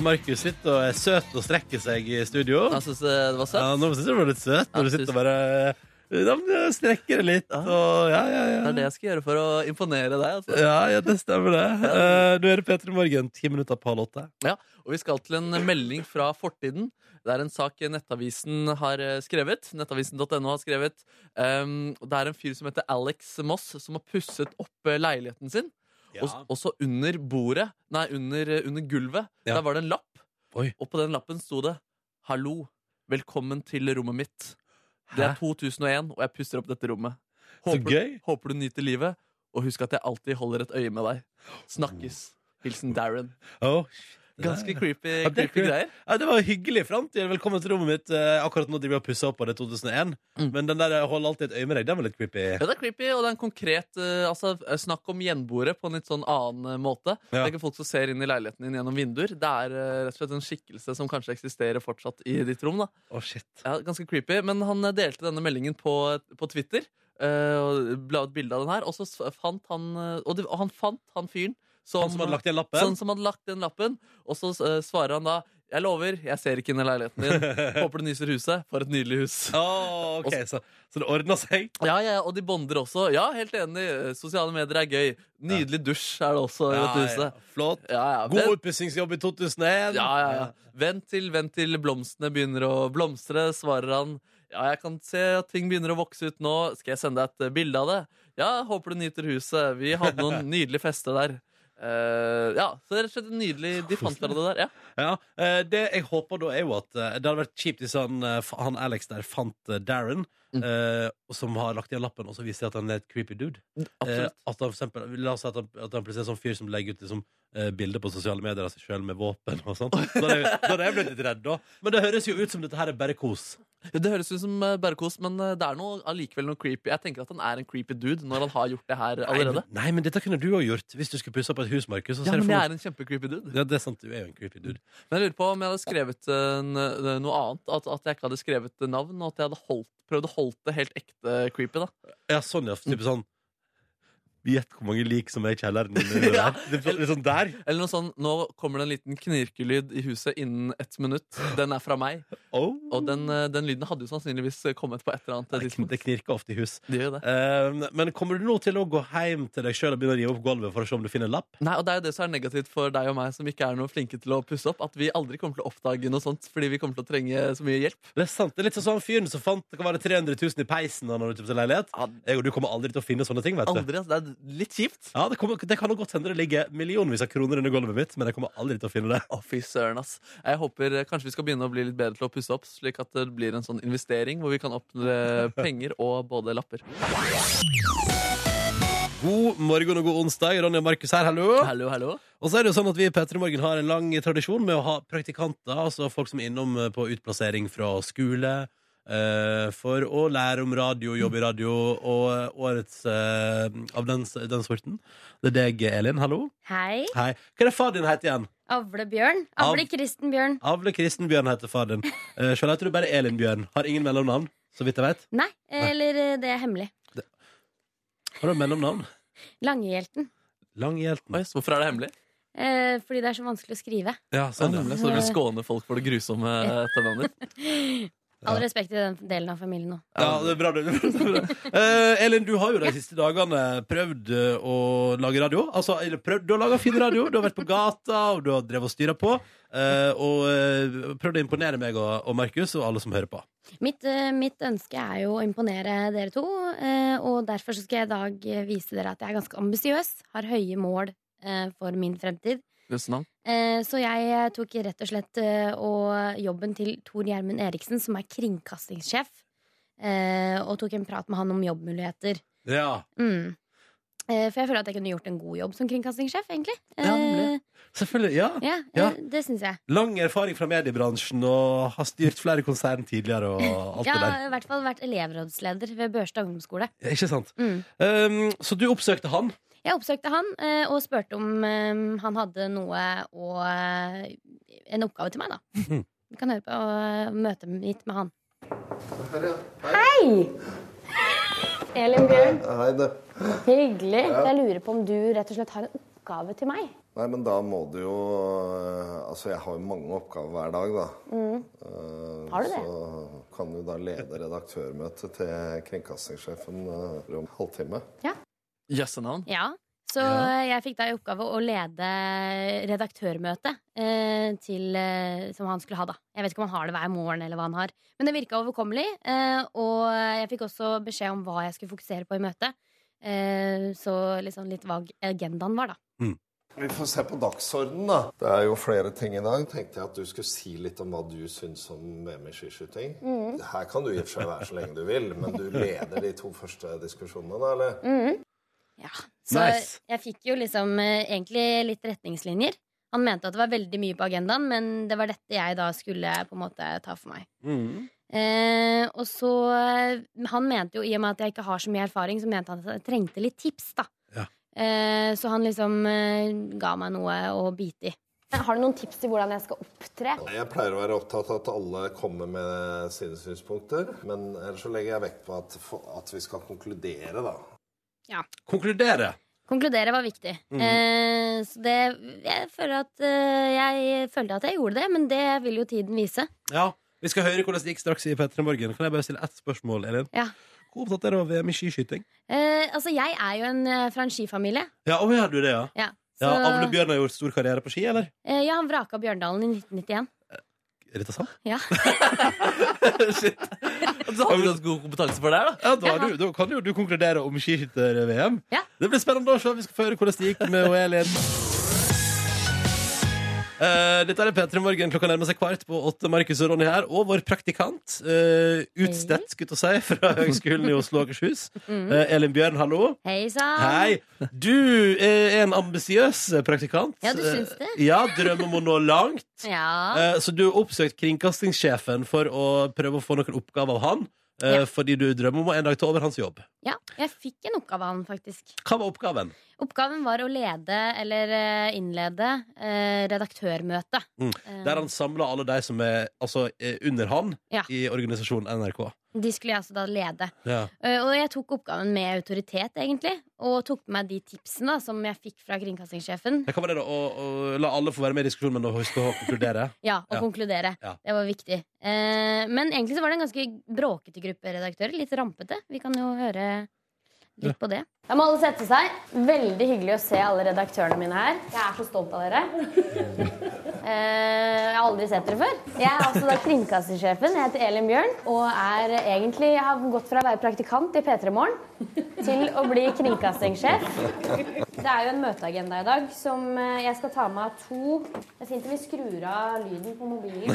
Markus sitter og er søt og strekker seg i studio. Jeg syns det var søtt. Ja, nå syns jeg du var litt søt når du sitter og bare ja, strekker det litt. Ja. Og, ja, ja, ja. Det er det jeg skal gjøre for å imponere deg. Altså. Ja, ja, det stemmer det. Uh, du hører P3 Morgen, ti minutter på halv åtte. Og vi skal til en melding fra fortiden. Det er en sak Nettavisen har eh, skrevet. Nettavisen.no har skrevet. Um, det er en fyr som heter Alex Moss, som har pusset opp eh, leiligheten sin. Og, og så under bordet, nei, under, eh, under gulvet, Ja. der var det en lapp. Oi. Og på den lappen sto det 'Hallo, velkommen til rommet mitt'. Det er 2001, og jeg pusser opp dette rommet. Håper, gøy. håper du nyter livet, og husk at jeg alltid holder et øye med deg. Snakkes. Hilsen Darren. Oh, Ganske creepy, Ja, det creepy greier. Ja, det var hyggelig framtid. velkommen til rommet mitt. Eh, akkurat nå driver jeg og pusser opp på det 2001. Mm. Men den der holder alltid et øye med deg, den var litt creepy. Ja, det er creepy, og det er en konkret eh, altså, Snakk om gjenboere på en litt sånn annen måte. måte. Det er ikke folk som ser inn i leiligheten din gjennom vinduer. Det er eh, rett og slett en skikkelse som kanskje eksisterer fortsatt i ditt rom. da Oh, shit. ja, Ganske creepy, Men han eh, delte denne meldingen på, på Twitter. eh, og la ut bilde av den her. Og så fant han eh, Og, det, og han fant han fyren som, Han som hadde lagt igjen lappen? Sånn som hadde lagt den lappen. Og så uh, svarer han da Jeg lover, jeg ser ikke inn i leiligheten din. Håper du nyser huset. For et nydelig hus. Oh, ok, så, så det ordna seg? Ja, ja, og de bonder også. Ja, helt enig. Sosiale medier er gøy. Nydelig dusj er det også i Ja, dette huset. ja, flott. Ja, ja. God oppussingsjobb i 2001. ja, ja, ja. Vent til, vent til blomstene begynner å blomstre, svarer han. Ja, jeg kan se at ting begynner å vokse ut nå. Skal jeg sende deg et bilde av det? Ja, håper du nyter huset. Vi hadde noen nydelige fester der. Eh, ja, så det er rett og slett nydelig. De fant hverandre der. Ja. Ja, uh, Det jeg håper da, er jo at uh, det hadde vært kjipt hvis han, han Alex der fant Darren, Mm. Uh, som har lagt igjen lappen, og så viser det at han er et creepy dude. Absolutt. at han, for eksempel, la oss si at han, at han plutselig er en sånn fyr som legger ut liksom, uh, bilder på sosiale medier av seg sjøl med våpen og sånt. Da hadde jeg- blitt litt redd, da. Men det høres jo ut som dette her er bare kos. Ja, Det høres ut som bare kos, men det er noe, allikevel noe creepy. Jeg tenker at han er en creepy dude når han har gjort det her Nei, allerede. men, nei, men dette kunne du òg gjort hvis du skulle pusse opp et hus, Markus. Ja, men jeg er en kjempecreepy dude. Ja, det er sant, du er jo en creepy dude. Men jeg lurer på om jeg hadde skrevet noe annet. At, at jeg ikke hadde skrevet navn, og at jeg hadde holdt, prøvd å holde det helt ekte creepy. da Ja, sånn, ja. Type sånn Gjett hvor mange lik som er i kjelleren. din. Ja. Det er Litt sånn der. Eller noe sånn Nå kommer det en liten knirkelyd i huset innen ett minutt. Den er fra meg. Oh. Og den, eh, den lyden hadde jo sannsynligvis kommet på et eller annet Det, tidspunkt. det knirker ofte i hus. Det det. Uh, men kommer du nå til å gå hjem til deg sjøl og begynne å rive opp gulvet for å se om du finner en lapp? Nei, og Det er jo det som er negativt for deg og meg som ikke er noe flinke til å pusse opp. At vi aldri kommer til å oppdage noe sånt fordi vi kommer til å trenge så mye hjelp. Det er sant, det er litt sånn som han fyren som fant det kan være 300 000 i peisen da han hadde kjøpt seg leilighet. Jeg og du kommer aldri til å finne sånne ting, vet du. Aldri, altså. Litt kjipt. Ja, det, kommer, det kan nok godt hende det ligger millionvis av kroner under gulvet mitt, men jeg kommer aldri til å finne det. Å, fy søren, ass. Jeg håper eh, kanskje vi skal begynne å bli litt bedre til å pusse opp, slik at det blir en sånn investering hvor vi kan oppnå penger og både lapper. God morgen og god onsdag. Ronny og Markus her, hallo. Hallo, hallo. Og så er det jo sånn at vi i P3 Morgen har en lang tradisjon med å ha praktikanter, altså folk som er innom eh, på utplassering fra skole, eh, for å lære om radio, jobbe i radio, og eh, årets uh, av den, den sorten. Det er deg, Elin. Hallo. Hei. Hei. Hva er det far din heter igjen? Avle Bjørn. Avle Kristen Bjørn. Avle Kristenbjørn heter far din. Uh, Sjøl heter du bare Elin Bjørn. Har ingen mellomnavn, så vidt jeg vet. Nei, eller det er hemmelig. Har du mellomnavn? Langehjelten. Langhjelten. Oi, hvorfor er det hemmelig? Eh, fordi det er så vanskelig å skrive. Ja, sånn, ja. Så du vil skåne folk for det grusomme etternavnet ditt? All respekt til den delen av familien nå. Ja, det er bra. Det. Eh, Elin, du har jo de siste dagene prøvd eh, å lage radio. Altså, eller prøvd, Du har laga fin radio, du har vært på gata, og du har drevet og styra på. eh, og eh, prøvd å imponere meg og, og Markus og alle som hører på. Mitt, eh, mitt ønske er jo å imponere dere to, eh, og derfor så skal jeg i dag eh, vise dere at jeg er ganske ambisiøs. Har høye mål eh, for min fremtid. Eh, Så jeg eh, tok rett og slett eh, og jobben til Tor Gjermund Eriksen, som er kringkastingssjef, eh, og tok en prat med han om jobbmuligheter. Ja, Mm. Eh, For jeg føler at jeg kunne gjort en god jobb som kringkastingssjef, egentlig. Ja. Selvfølgelig. ja Ja, Ja. eh, det syns jeg. Lang erfaring fra mediebransjen og har styrt flere konsern tidligere og alt ja, det har der. i hvert fall vært elevrådsleder ved Børstad ungdomsskole. Ikke sant? Mm. Um, så du oppsøkte han. Jeg oppsøkte han eh, og spurte om eh, han hadde noe og eh, En oppgave til meg, da. Mhm. Vi kan høre på møtet mitt med han. Hei! Elin Bjørn. Hei, det. Hyggelig. Jeg lurer på om du rett og slett har en oppgave til meg. Nei, men da må du jo Altså, jeg har jo mange oppgaver hver dag, da. Mm. Eh, Har du det? Så kan du da lede redaktørmøtet til kringkastingssjefen om en halvtime. Jøssenavn. Ja. Så Ja. jeg fikk da i oppgave å lede redaktørmøtet eh, til, eh, som han skulle ha, da. Jeg vet ikke om han har det hver morgen, eller hva han har. Men det virka overkommelig. Eh, og jeg fikk også beskjed om hva jeg skulle fokusere på i møtet. Eh, så liksom litt vag agendaen var, da. Vi får se på dagsordenen, da. Det er jo flere ting i dag. Tenkte jeg at du skulle si litt om hva du syns om VM i skiskyting. Mm. Her kan du i og for seg være så lenge du vil, men du leder de to første diskusjonene, da, eller? Mhm. Ja. Så Nice. jeg fikk jo liksom eh, egentlig litt retningslinjer. Han mente at det var veldig mye på agendaen, men det var dette jeg da skulle på en måte ta for meg. Mm. Eh, og så eh, Han mente jo, i og med at jeg ikke har så mye erfaring, så mente han at jeg trengte litt tips, da. Ja. Eh, så han liksom eh, ga meg noe å bite i. Har du noen tips til hvordan jeg skal opptre? Jeg pleier å være opptatt av at alle kommer med sine synspunkter, men ellers så legger jeg vekt på at, at vi skal konkludere, da. Ja. Konkludere. Konkludere var viktig. Mm. Eh, så det Jeg føler at eh, Jeg følte at jeg gjorde det, men det vil jo tiden vise. Ja, Vi skal høre hvordan det gikk straks i P3 Morgen. Kan jeg bare stille ett spørsmål, Elin? Ja. Hvor opptatt er du av VM i skiskyting? Eh, altså, jeg er jo en eh, fra en skifamilie. Ja, og er du det, ja. Ja, ja Avle Bjørn har gjort stor karriere på ski, eller? Eh, ja, han vraka Bjørndalen i 1991. Er dette sant? Ja. Shit. Du hadde ganske god kompetanse for det her, da. Ja, da, du, da kan jo du konkludere om skiskytter-VM. Ja. Det blir spennende å se. Vi skal få høre hvordan det gikk med Elin. Eh, dette er P3 Morgen. Klokka nærmer seg kvart på åtte. Markus og Ronny her. Og vår praktikant, uh, utstedt, skulle jeg si, fra Høgskolen i Oslo og Akershus. Eh, Elin Bjørn, hallo. Hei sann! Hei. Du er en ambisiøs praktikant. Ja, du syns det? Ja, drømmer om å nå langt. Ja. Så du har oppsøkt kringkastingssjefen for å prøve å få noen oppgaver av han. Ja. Fordi du drømmer om å en dag ta over hans jobb. ja. Jeg fikk en oppgave av han, faktisk. Hva var oppgaven? Oppgaven var å lede, eller eh, innlede, eh, redaktørmøtet. Mm. Eh, Der han samla alle de som er altså, er under han Ja. i organisasjonen NRK. De skulle jeg altså da lede. Ja. Uh, og jeg tok oppgaven med autoritet, egentlig. Og tok med meg de tipsene da, som jeg fikk fra kringkastingssjefen. Hva var det da? Å, la alle få være med i diskusjonen, men huske å konkludere? Ja, å Ja. konkludere. Ja. Det var viktig. Uh, men egentlig så var det en ganske bråkete gruppe redaktører. Litt rampete. Vi kan jo høre litt på det. Da må alle sette seg. Veldig hyggelig å se alle redaktørene mine her. Jeg er så stolt av dere. Eh, jeg har aldri sett dere før. Jeg er altså da kringkastersjefen. Jeg heter Elin Bjørn og er egentlig Jeg har gått fra å være praktikant i P3 Morgen til å bli kringkastingssjef. Det er jo en møteagenda i dag som eh, jeg skal ta med av to Det er fint om vi skrur av lyden på mobilen.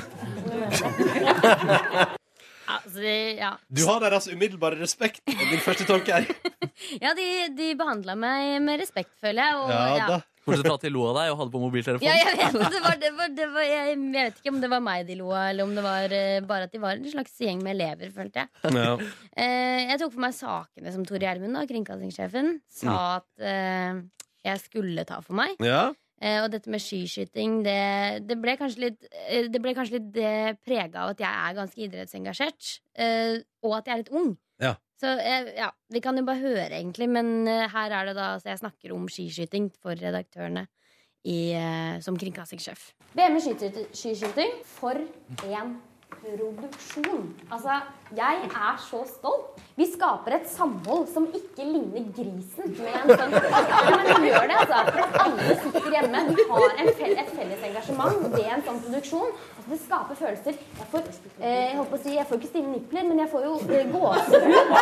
Altså, ja. Du har deres umiddelbare respekt. er Din første tanke her. ja, de, de behandla meg med respekt, føler jeg. Og, Ja da. Bortsett fra at de lo av deg og hadde på mobiltelefon. Ja, jeg vet, det var, det var, det var, jeg, jeg vet ikke om det var meg de lo av, eller om det var eh, bare at de var en slags gjeng med elever, følte jeg. Ja. Eh, jeg tok for meg sakene som Tor Gjermund, da, kringkastingssjefen, sa at eh, jeg skulle ta for meg. Ja. Eh, og dette med skiskyting, det, det ble kanskje litt, eh, det ble kanskje litt prega av at jeg er ganske idrettsengasjert, eh, og at jeg er litt ung. Ja. Så eh, ja, vi kan jo bare høre, egentlig. Men eh, her er det da Så jeg snakker om skiskyting for redaktørene i, eh, som kringkastingssjef. VM i skiskyt- skiskyting, for en produksjon. Altså, jeg er så stolt. Vi skaper et samhold som ikke ligner grisen. Med en sånn ja, men vi gjør det, altså. Alle sitter hjemme. Vi har en fel et felles engasjement ved en sånn produksjon. Altså, det skaper følelser. Jeg får, eh, jeg håper å si, jeg får ikke stive nipler, men jeg får jo eh, gåsehud.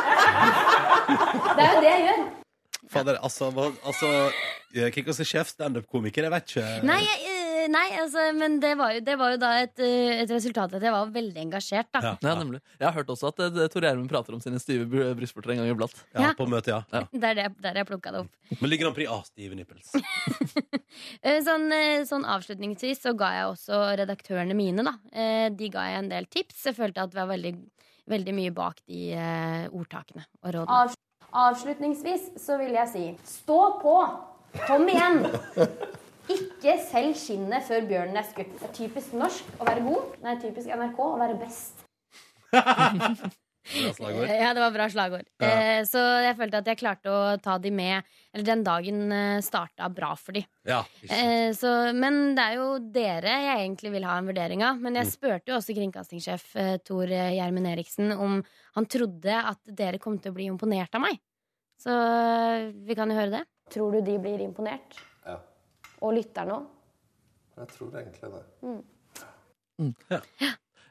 Det er jo det jeg gjør. Fader, altså, hva, altså sjef standup-komiker, jeg vet ikke. Nei, jeg, eh, nei altså, men det var, jo, det var jo da et, eh, et resultat at jeg var veldig engasjert. Da. Ja. Ja, nemlig. Jeg har hørt også at eh, Tor Gjermund prater om sine stive br- brystvorter en gang iblant. Ja, Ja. på møtet, ja. Det er der, der jeg plukka det opp. Men ligger han pri A-stive Nipples? Eh, Sånn, eh, sånn avslutningsvis så ga jeg også redaktørene mine, da. Eh, De ga jeg en del tips. Jeg følte at vi var veldig, veldig mye bak de eh, ordtakene og rådene. avslutningsvis så vil jeg si stå på! Kom igjen! Ikke selg skinnet før bjørnen er skutt. Det er typisk norsk å være god. Nei, typisk NRK å være best. Bra. Ja, det var bra slagord. Ja. Eh, så jeg følte at jeg klarte å ta de med Eller den dagen eh, starta bra for de. Ja. Eh, så, men det er jo dere jeg egentlig vil ha en vurdering av. Men Mm. jeg spurte jo også kringkastingssjef eh, Tor Gjermund Eriksen om han trodde at dere kom til å bli imponert av meg. Så vi kan jo høre det. Tror du de blir imponert? Ja. Og lytterne òg? Jeg tror egentlig det.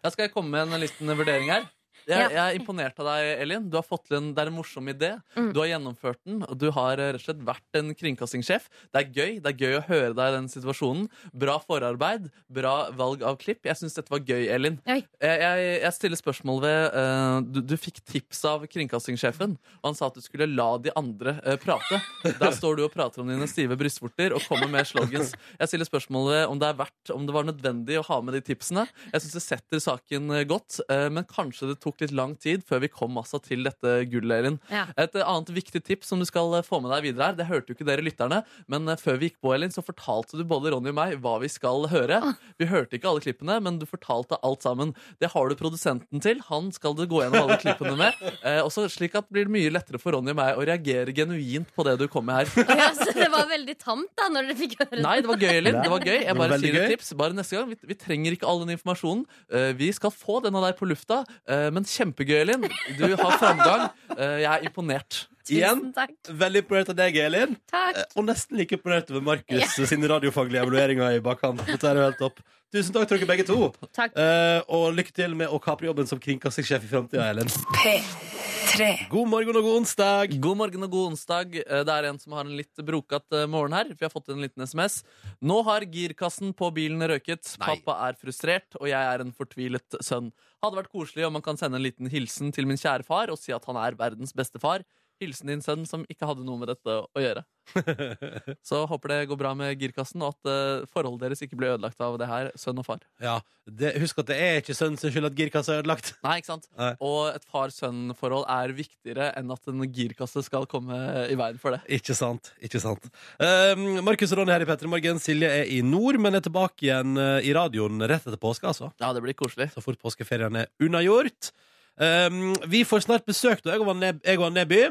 Jeg skal komme med en liten vurdering her. Jeg, jeg er imponert av deg, Elin. Du har fått til en, Det er en morsom idé. Mm. Du har gjennomført den, og du har eh, rett og slett vært en kringkastingssjef. Det er gøy det er gøy å høre deg i den situasjonen. Bra forarbeid, bra valg av klipp. Jeg syns dette var gøy, Elin. Jeg, jeg, jeg stiller spørsmål ved uh, du, du fikk tips av kringkastingssjefen, og han sa at du skulle la de andre uh, prate. Der står du og prater om dine stive brystvorter og kommer med slogans. Jeg stiller spørsmålet om det er verdt, om det var nødvendig å ha med de tipsene. Jeg syns det setter saken godt, uh, men kanskje det tok tok litt lang tid før vi kom altså til dette gullet, Elin. Ja. Et eh, annet viktig tips som du skal eh, få med deg videre her, det hørte jo ikke dere lytterne, men eh, før vi gikk på, Elin, så fortalte du både Ronny og meg hva vi skal høre. Vi hørte ikke alle klippene, men du fortalte alt sammen. Det har du produsenten til. Han skal du gå gjennom alle klippene med. Eh, også slik at det blir mye lettere for Ronny og meg å reagere genuint på det du kom med her. Ja, så det var veldig tamt da når dere fikk høre det? Nei, det var gøy, Elin. Det var gøy. Jeg bare sier et tips. Bare neste gang. Vi, vi trenger ikke all den informasjonen. Uh, vi skal få den av deg på lufta. uh, men kjempegøy, Elin. Du har framgang. Eh, jeg er imponert. Igjen, Tusen takk. veldig imponert av deg, Elin. Takk. Eh, Og nesten like imponert over Markus sine radiofaglige evalueringer i bakkant. Dette er jo helt topp. Tusen takk til dere begge to. Takk. Uh, og lykke til med å kapre jobben som kringkastingssjef i framtida, Elin. P3. God morgen og god onsdag. God morgen og god onsdag. Eh, Det er en som har en litt brokat eh, morgen her. Vi har fått en liten SMS. Nå har girkassen på bilen røket. Pappa er frustrert, og jeg er en fortvilet sønn. Hadde vært koselig om man kan sende en liten hilsen til min kjære far og si at han er verdens beste far. Hilsen din sønn som ikke hadde noe med dette å gjøre. Så håper det går bra med girkassen, og at eh, forholdet deres ikke blir ødelagt av det her, sønn og far. Ja, det, Husk at det er ikke sønnen sin skyld at girkassa er ødelagt. Nei, ikke sant? Nei. Og et far-sønn-forhold er viktigere enn at en girkasse skal komme i veien for det. Ikke sant. ikke sant um, Markus og Ronny her i Petter Morgen. Silje er i nord, men er tilbake igjen eh, i radioen rett etter påske. altså Ja, det blir koselig. Så fort påskeferien er unnagjort. Um, vi får snart besøk, da, jeg og Nebby.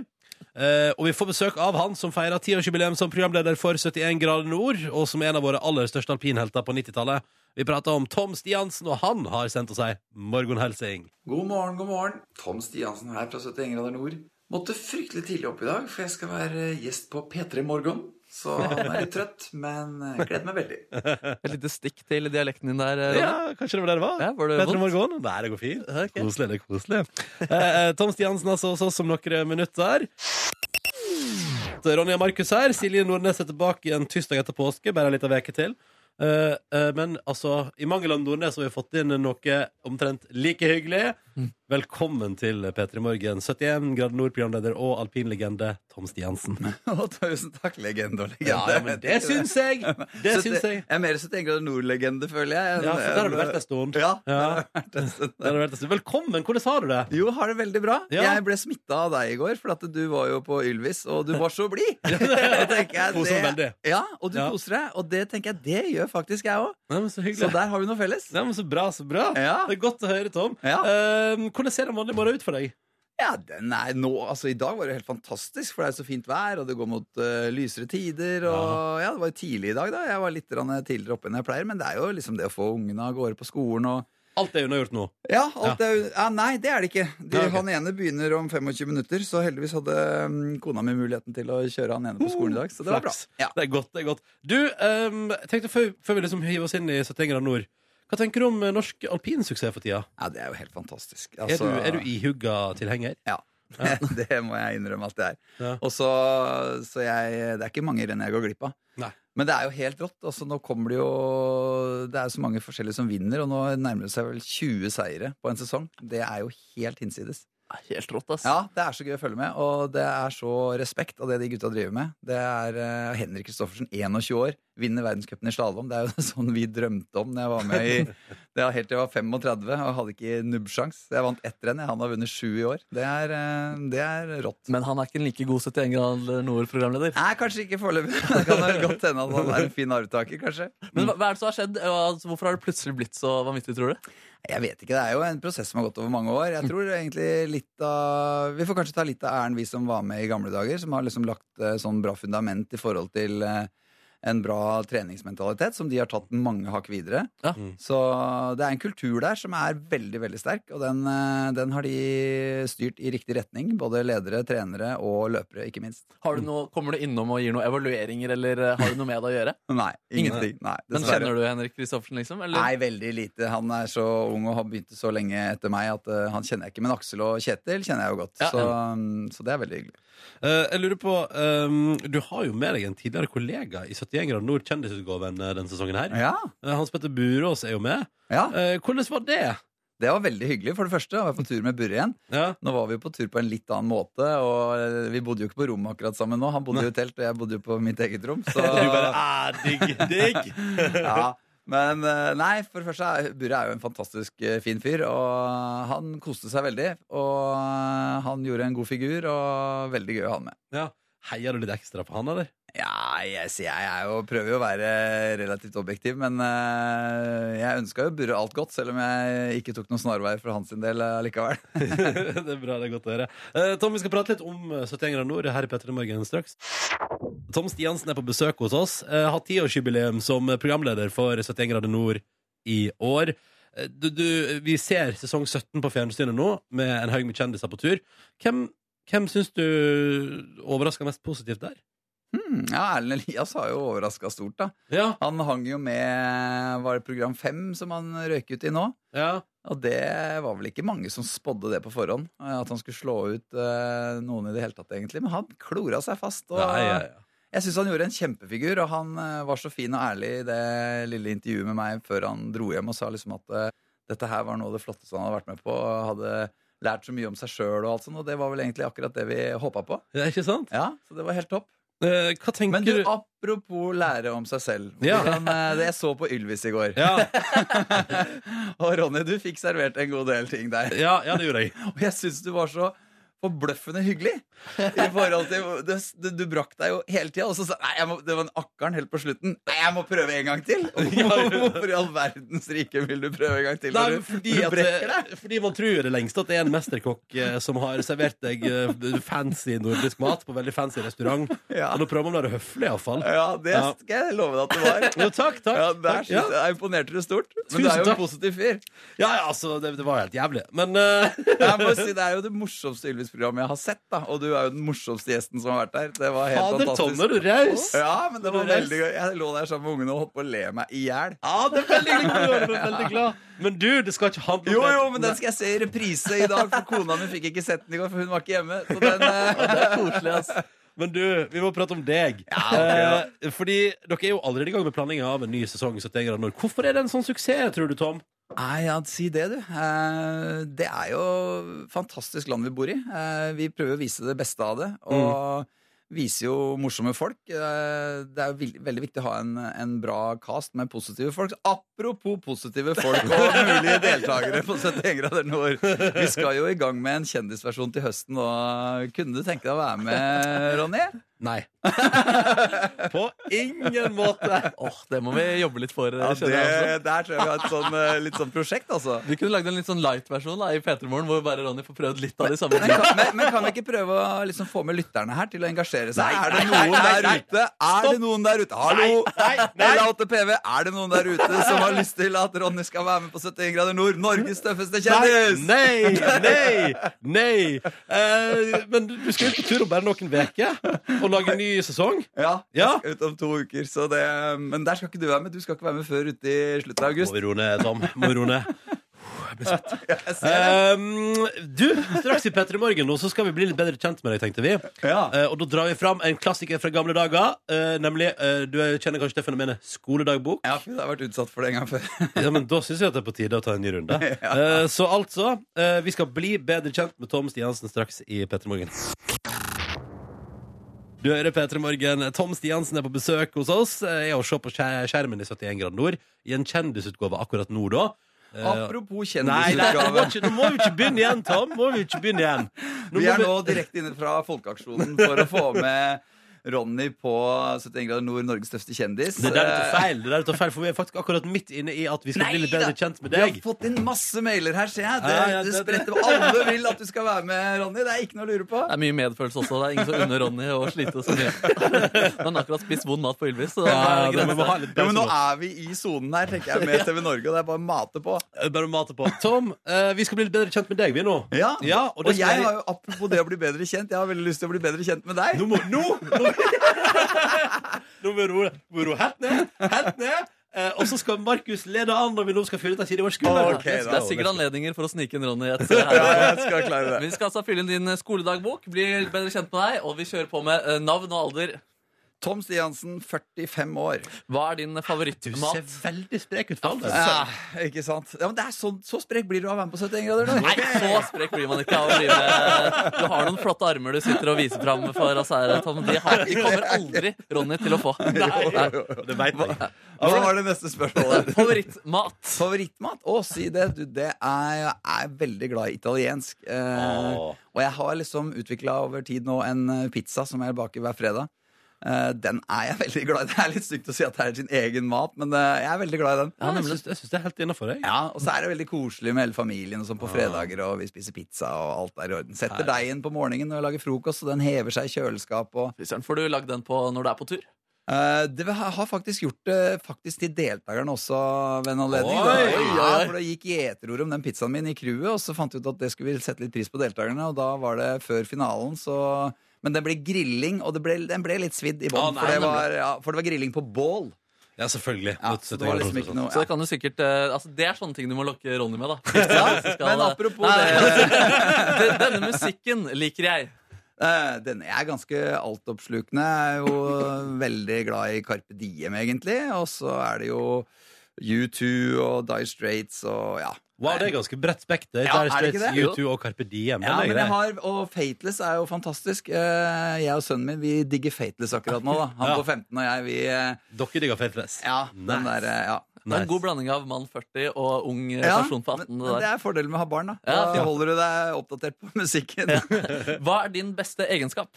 Eh, og vi får besøk av han som feirer tiårsjubileum som programleder for 71 grader nord, og som er en av våre aller største alpinhelter på 90-tallet. Vi prater om Tom Stiansen, og han har sendt oss ei morgenhelsing. God morgen, god morgen. Tom Stiansen her fra 71 grader nord. Måtte fryktelig tidlig opp i dag, for jeg skal være gjest på P3 Morgen. Så han er litt trøtt, men jeg gleder meg veldig. Et lite stikk til dialekten din der, Ronny. Ja, kanskje det var der det var? Ja, var det Petter vondt? Nei, det går fint. Okay. Koselig, det er koselig. Eh, eh, Tom Stiansen altså hos oss om noen minutter. Ronja Markus her. Silje Nordnes er tilbake igjen tirsdag etter påske. Bare en liten uke til. Eh, eh, men altså, i mangel av Nordnes har vi fått inn noe omtrent like hyggelig. Velkommen til P3 Morgen. 71 grader nord-programleder og alpinlegende Tom Stiansen. Tusen takk, legende og legende. Ja, ja, men det syns jeg! Det syns jeg. Jeg er mer 71 grader nord-legende, føler jeg. Ja, for der har du vært en stund. Ja, Ja. der har vært en stund. En. Velkommen! Hvordan har du det? Jo, har det veldig bra. Ja. Jeg ble smitta av deg i går, for at du var jo på Ylvis, og du var så blid. Koser veldig. Ja, og du koser deg. Og det tenker jeg, det gjør faktisk jeg òg. Så Så der har vi noe felles. Ja, men så bra, så bra. Ja. Det er godt å høre, Tom. Ja. Eh, hvordan ser en vanlig morgen ut for deg? Ja, er nå, altså I dag var det helt fantastisk, for det er så fint vær, og det går mot uh, lysere tider. Og ja, Det var jo tidlig i dag, da. Jeg var litt tidligere oppe enn jeg pleier. Men det er jo liksom det å få ungene av gårde på skolen og Alt er unnagjort nå. Ja, alt er, ja Nei, det er det ikke. De, Ja, okay. Han ene begynner om 25 minutter, så heldigvis hadde um, kona mi muligheten til å kjøre han ene på skolen i dag. Så det var bra. Ja. Det er godt. det er godt Du, um, tenkte før, før vi liksom hiver oss inn i 71 grader nord Hva tenker du om eh, norsk alpinsuksess for tida? ja, det er jo helt fantastisk. er, Altså- du, er du ihugga tilhenger? Ja. det må jeg innrømme at det er. Ja. Og så, så jeg, det er ikke mange renn jeg går glipp av. Nei. Men det er jo helt rått. Altså, nå kommer det jo Det er så mange forskjellige som vinner, og nå nærmer det seg vel 20 seire på en sesong. Det er jo helt hinsides. Helt rått, ass. Ja, det er så gøy å følge med, og det er så respekt av det de gutta driver med. Det er uh, Henrik Kristoffersen, 21 år, vinner verdenscupen i slalåm. Det er jo sånn vi drømte om da jeg var med i Det var helt til jeg var 35 og hadde ikke nubbsjans. Jeg vant ett renn. Han har vunnet sju i år. Det er, uh, det er rått. Men han er ikke en like god 71 grader nord-programleder. Nei, kanskje ikke foreløpig. Det kan godt hende at han er en fin arvtaker, kanskje. Men hva, hva er det som har skjedd? Altså, hvorfor har det plutselig blitt så vanvittig, tror du? Jeg vet ikke, Det er jo en prosess som har gått over mange år. Jeg tror egentlig litt av Vi får kanskje ta litt av æren, vi som var med i gamle dager, som har liksom lagt eh, sånn bra fundament i forhold til eh, en bra treningsmentalitet, som de har tatt mange hakk videre. Ja. Så det er en kultur der som er veldig veldig sterk, og den, eh, den har de styrt i riktig retning. Både ledere, trenere og løpere, ikke minst. Har du noe, kommer du innom og gir noen evalueringer, eller eh, har du noe med det å gjøre? Nei, ingenting. Nei, Men kjenner du Henrik Kristoffersen, liksom? Eller? Nei, veldig lite. Han er så ung og har begynt så lenge etter meg at uh, han kjenner jeg ikke. Men Aksel og Kjetil kjenner jeg jo godt, Ja. så, um, så det er veldig hyggelig. Eh, jeg lurer på ehm, Du har jo med deg en tidligere kollega i 71 grader nord, kjendisutgaven eh, denne sesongen her. Ja, Eh, Hans Petter Burås er jo med. ja. Eh, hvordan var det? Det var veldig hyggelig. For det første, jeg var på tur med Burre igjen. Ja. Nå var vi på tur på en litt annen måte, og eh, vi bodde jo ikke på rom akkurat sammen nå. Han bodde jo i telt, og jeg bodde jo på mitt eget rom. Så Du bare ah, digg, digg. ja. Men eh, nei, for det første er Burre er jo en fantastisk eh, fin fyr, og han koste seg veldig. Og eh, han gjorde en god figur, og veldig gøy å ha han med. Ja. Heier du litt ekstra på han, eller? Ja, jeg, jeg er jo, prøver jo å være relativt objektiv, men uh, jeg ønska jo Burre alt godt, selv om jeg ikke tok noen snarveier for hans del eh, likevel. det er bra, det er godt å høre. Uh, Tom, vi skal prate litt om eh, 71 grader nord her i Petter i Morgen straks. Tom Stiansen er på besøk hos oss. Uh, har tiårsjubileum som programleder for 71 grader nord i år. Eh, Du, du, vi ser sesong 17 på fjernsynet nå, med en haug med kjendiser på tur. Hvem, hvem syns du overraska mest positivt der? Hmm, ja, Erlend Elias har jo overraska stort, da. Ja, Han hang jo med Var det program fem som han røyk ut i nå? ja. Og det var vel ikke mange som spådde det på forhånd. eh, At han skulle slå ut uh, noen i det hele tatt, egentlig. Men han klora seg fast. Og ja, ja, ja. Jeg syns han gjorde en kjempefigur, og han eh, var så fin og ærlig i det lille intervjuet med meg før han dro hjem og sa liksom at eh, dette her var noe av det flotteste han hadde vært med på. Og hadde lært så mye om seg sjøl og alt sånt, og det var vel egentlig akkurat det vi håpa på. ja ikke sant? Ja, så det var helt topp. Eh, hva tenker Men du, du apropos lære om seg selv. Ja. Hvordan, eh, det jeg så på Ylvis i går. ja, Og Ronny, du fikk servert en god del ting der. ja, ja, det gjorde jeg. Og jeg syns du var så forbløffende hyggelig. I forhold til det, du, du brakk deg jo hele tida, og så sa nei, må, det var en akkeren helt på slutten. Nei, jeg må prøve en gang til! Hvorfor i all verdens rike vil du prøve en gang til? Nei, fordi, du at, deg? fordi man tror det lengste at det er en mesterkokk eh, som har servert deg eh, fancy nordisk mat på veldig fancy restaurant. Ja. Og nå prøver man å være høflig, iallfall. Ja, det Ja. skal jeg love deg at det var. Jo, takk, takk. Ja, der takk. Ja. jeg, imponerte du stort. Men Tusen du er jo takk. en positiv fyr. Ja, ja, altså, det, det var helt jævlig. Men uh... Jeg må si, Det er jo det morsomste Ylvis-programmet jeg har sett. da Og du er jo den morsomste gjesten som har vært der. Det var helt fader, fantastisk. Tom, er du raus? Ja, men det var veldig gøy. Jeg lå der sammen med ungene og holdt på å le meg i hjel. Ja, det er veldig glad. Veldig glad. Men du, det skal ikke handle om Jo, jo, men den skal jeg se i reprise i dag, for kona mi fikk ikke sett den i går, for hun var ikke hjemme. Så den, eh, Det er koselig, ass. Men du, vi må prate om deg. ok, Eh, fordi dere er jo allerede i gang med planlegginga av en ny sesong. 71 grader nord. Hvorfor er det en sånn suksess, tror du, Tom? Nei, ja, si det, du. Eh, Det er jo fantastisk land vi bor i. Eh, Vi prøver å vise det beste av det. Og viser jo morsomme folk. Eh, Det er jo veldig viktig å ha en, en bra cast med positive folk. Apropos positive folk og mulige deltakere på 71 grader nord. Vi skal jo i gang med en kjendisversjon til høsten. Og kunne du tenke deg å være med, Ronny? Nei. På ingen måte. Åh, Det må vi jobbe litt for. Ja, det. Der tror jeg vi har et sånn, eh, litt sånn prosjekt, altså. Vi kunne lagd en litt sånn light-versjon i P3morgen, hvor bare Ronny får prøvd litt av de samme Men tingene. men, men kan vi ikke prøve å liksom få med lytterne her til å engasjere seg? Nei, er det noen nei, der nei. ute? Er det noen der ute? Hallo! Nei, nei, nei. LA8 PV, er det noen der ute som har lyst til at Ronny skal være med på 71 grader nord? Norges tøffeste kjendis! Nei, nei, nei! Eh, men du du skal jo på tur om bare noen uker og lage en ny sesong. Ja, Ja. jeg skal ut om to uker, så det, men der skal ikke du være med. Du skal ikke være med før ute i slutten av Må august. vi roe ned, Tom. Må vi roe ned. Det. Um, du, straks i P3 Morgen nå, så skal vi bli litt bedre kjent med deg, tenkte vi. Ja. Uh, og da drar vi fram en klassiker fra gamle dager. Uh, nemlig, eh, du kjenner kanskje det fenomenet skoledagbok. Ja, for jeg har vært utsatt for det en gang før. Ja, men Da syns jeg at det er på tide å ta en ny runde. Eh, så altså, vi skal bli bedre kjent med Tom Stiansen straks i P3 Morgen. Du hører P3 Morgen. Tom Stiansen er på besøk hos oss. Jeg er å se på skjermen i 71 grader nord. I en kjendisutgave akkurat nå, da. Eh, Apropos Nei, nei, nå, må kjendisutgave. nå må vi ikke begynne igjen, Tom. Må vi ikke begynne igjen. Nå Vi er nå direkte inne fra Folkeaksjonen for å få med Ronny på 71 grader nord, Norges største kjendis. Det der er litt feil, det der er litt feil, for vi er faktisk akkurat midt inne i at vi skal Nei bli litt bedre kjent med deg. Vi har fått inn masse mailer her, ser jeg. Det, Ja, ja, det det- spretter Alle vil at du skal være med, Ronny. Det er ikke noe å lure på. Det er mye medfølelse også. Det er ingen som unner Ronny å slite så mye. Han har akkurat spist vond mat på Ylvis. Så da Ja, er ja, men nå er vi i sonen her, tenker jeg, med TV Norge, og det er bare å mate på. Eh, Bare mate på. Tom, eh, vi skal bli litt bedre kjent med deg, vi nå. Ja, Ja, og og, jeg jeg- har jo, apropos det å bli bedre kjent, jeg har veldig lyst til å bli bedre kjent med deg. Nå må Nå! Nå, nå må roe må vi helt ned. Helt ned. Eh, og så skal Markus lede an når vi nå skal fylle ut vår skulder. Det er sikkert anledninger for å snike inn Ronny et Ja, jeg skal klare det. Vi skal altså fylle inn din skoledagbok, bli bedre kjent med deg, og vi kjører på med eh, navn og alder. Tom Stiansen, 45 år. Hva er din favorittmat? Du ser veldig sprek ut for alt. Ja, ikke sant? Ja, men det er sånn, Så sprek blir du av å være med på 71 grader nå. Nei, så sprek blir man ikke av å drive. Du har noen flotte armer du sitter og viser fram for oss her, Tom. De, har, de kommer aldri Ronny til å få. Nei. Det vet jeg. Hva var det neste spørsmålet? Favorittmat? Favorittmat? Å, si det. Du, det er, jeg er veldig glad i italiensk. Eh, og jeg har liksom utvikla over tid nå en eh, pizza som jeg baker hver fredag. Eh, den er jeg veldig glad i. Det er litt stygt å si at det er sin egen mat, men eh, jeg er veldig glad i den. Ja, syns- jeg syns det er helt innafor. Ja, Og så er det veldig koselig med hele familien og sånn på fredager, og vi spiser pizza, og alt er i orden. Setter deigen på morgenen når jeg lager frokost, og den hever seg i kjøleskap. og Får du lagd den på når du er på tur? Uh, det har har faktisk gjort det faktisk til deltakerne også ved en anledning. Oi, Da- oi, ja, for det gikk gjeterord om den pizzaen min i crewet, og så fant vi ut at det skulle vi sette litt pris på deltakerne, og da var det før finalen, så Men det ble grilling, og det ble, den ble litt svidd i Ja, bånn, for, det var- ja, for det var grilling på bål. Ja, selvfølgelig. Ja, så det liksom ikke noe Så det kan du sikkert eh, altså, Det er sånne ting du må lokke Ronny med, da. Ja, skal- men apropos Nei, det den- Denne musikken liker jeg. Eh, Denne er ganske altoppslukende. Jeg er jo veldig glad i Carpe Diem, egentlig. Og så er det jo U2 og Die Straits og ja. Wow, det er ganske bredt spekter. Ja, Der er det ikke Straits, det? U2 og Carpe Diem. Ja, men jeg har, og Fateless er jo fantastisk. Eh, Jeg og sønnen min vi digger Fateless akkurat nå. da Han Ja. på 15 og jeg, vi eh, Dere digger Fateless? Ja, den Nice. der, eh, ja. Det er en god blanding av mann 40 og ung Ja, person på 18. men, Det det er fordelen med å ha barn. Da Da holder du deg oppdatert på musikken. Hva er din beste egenskap?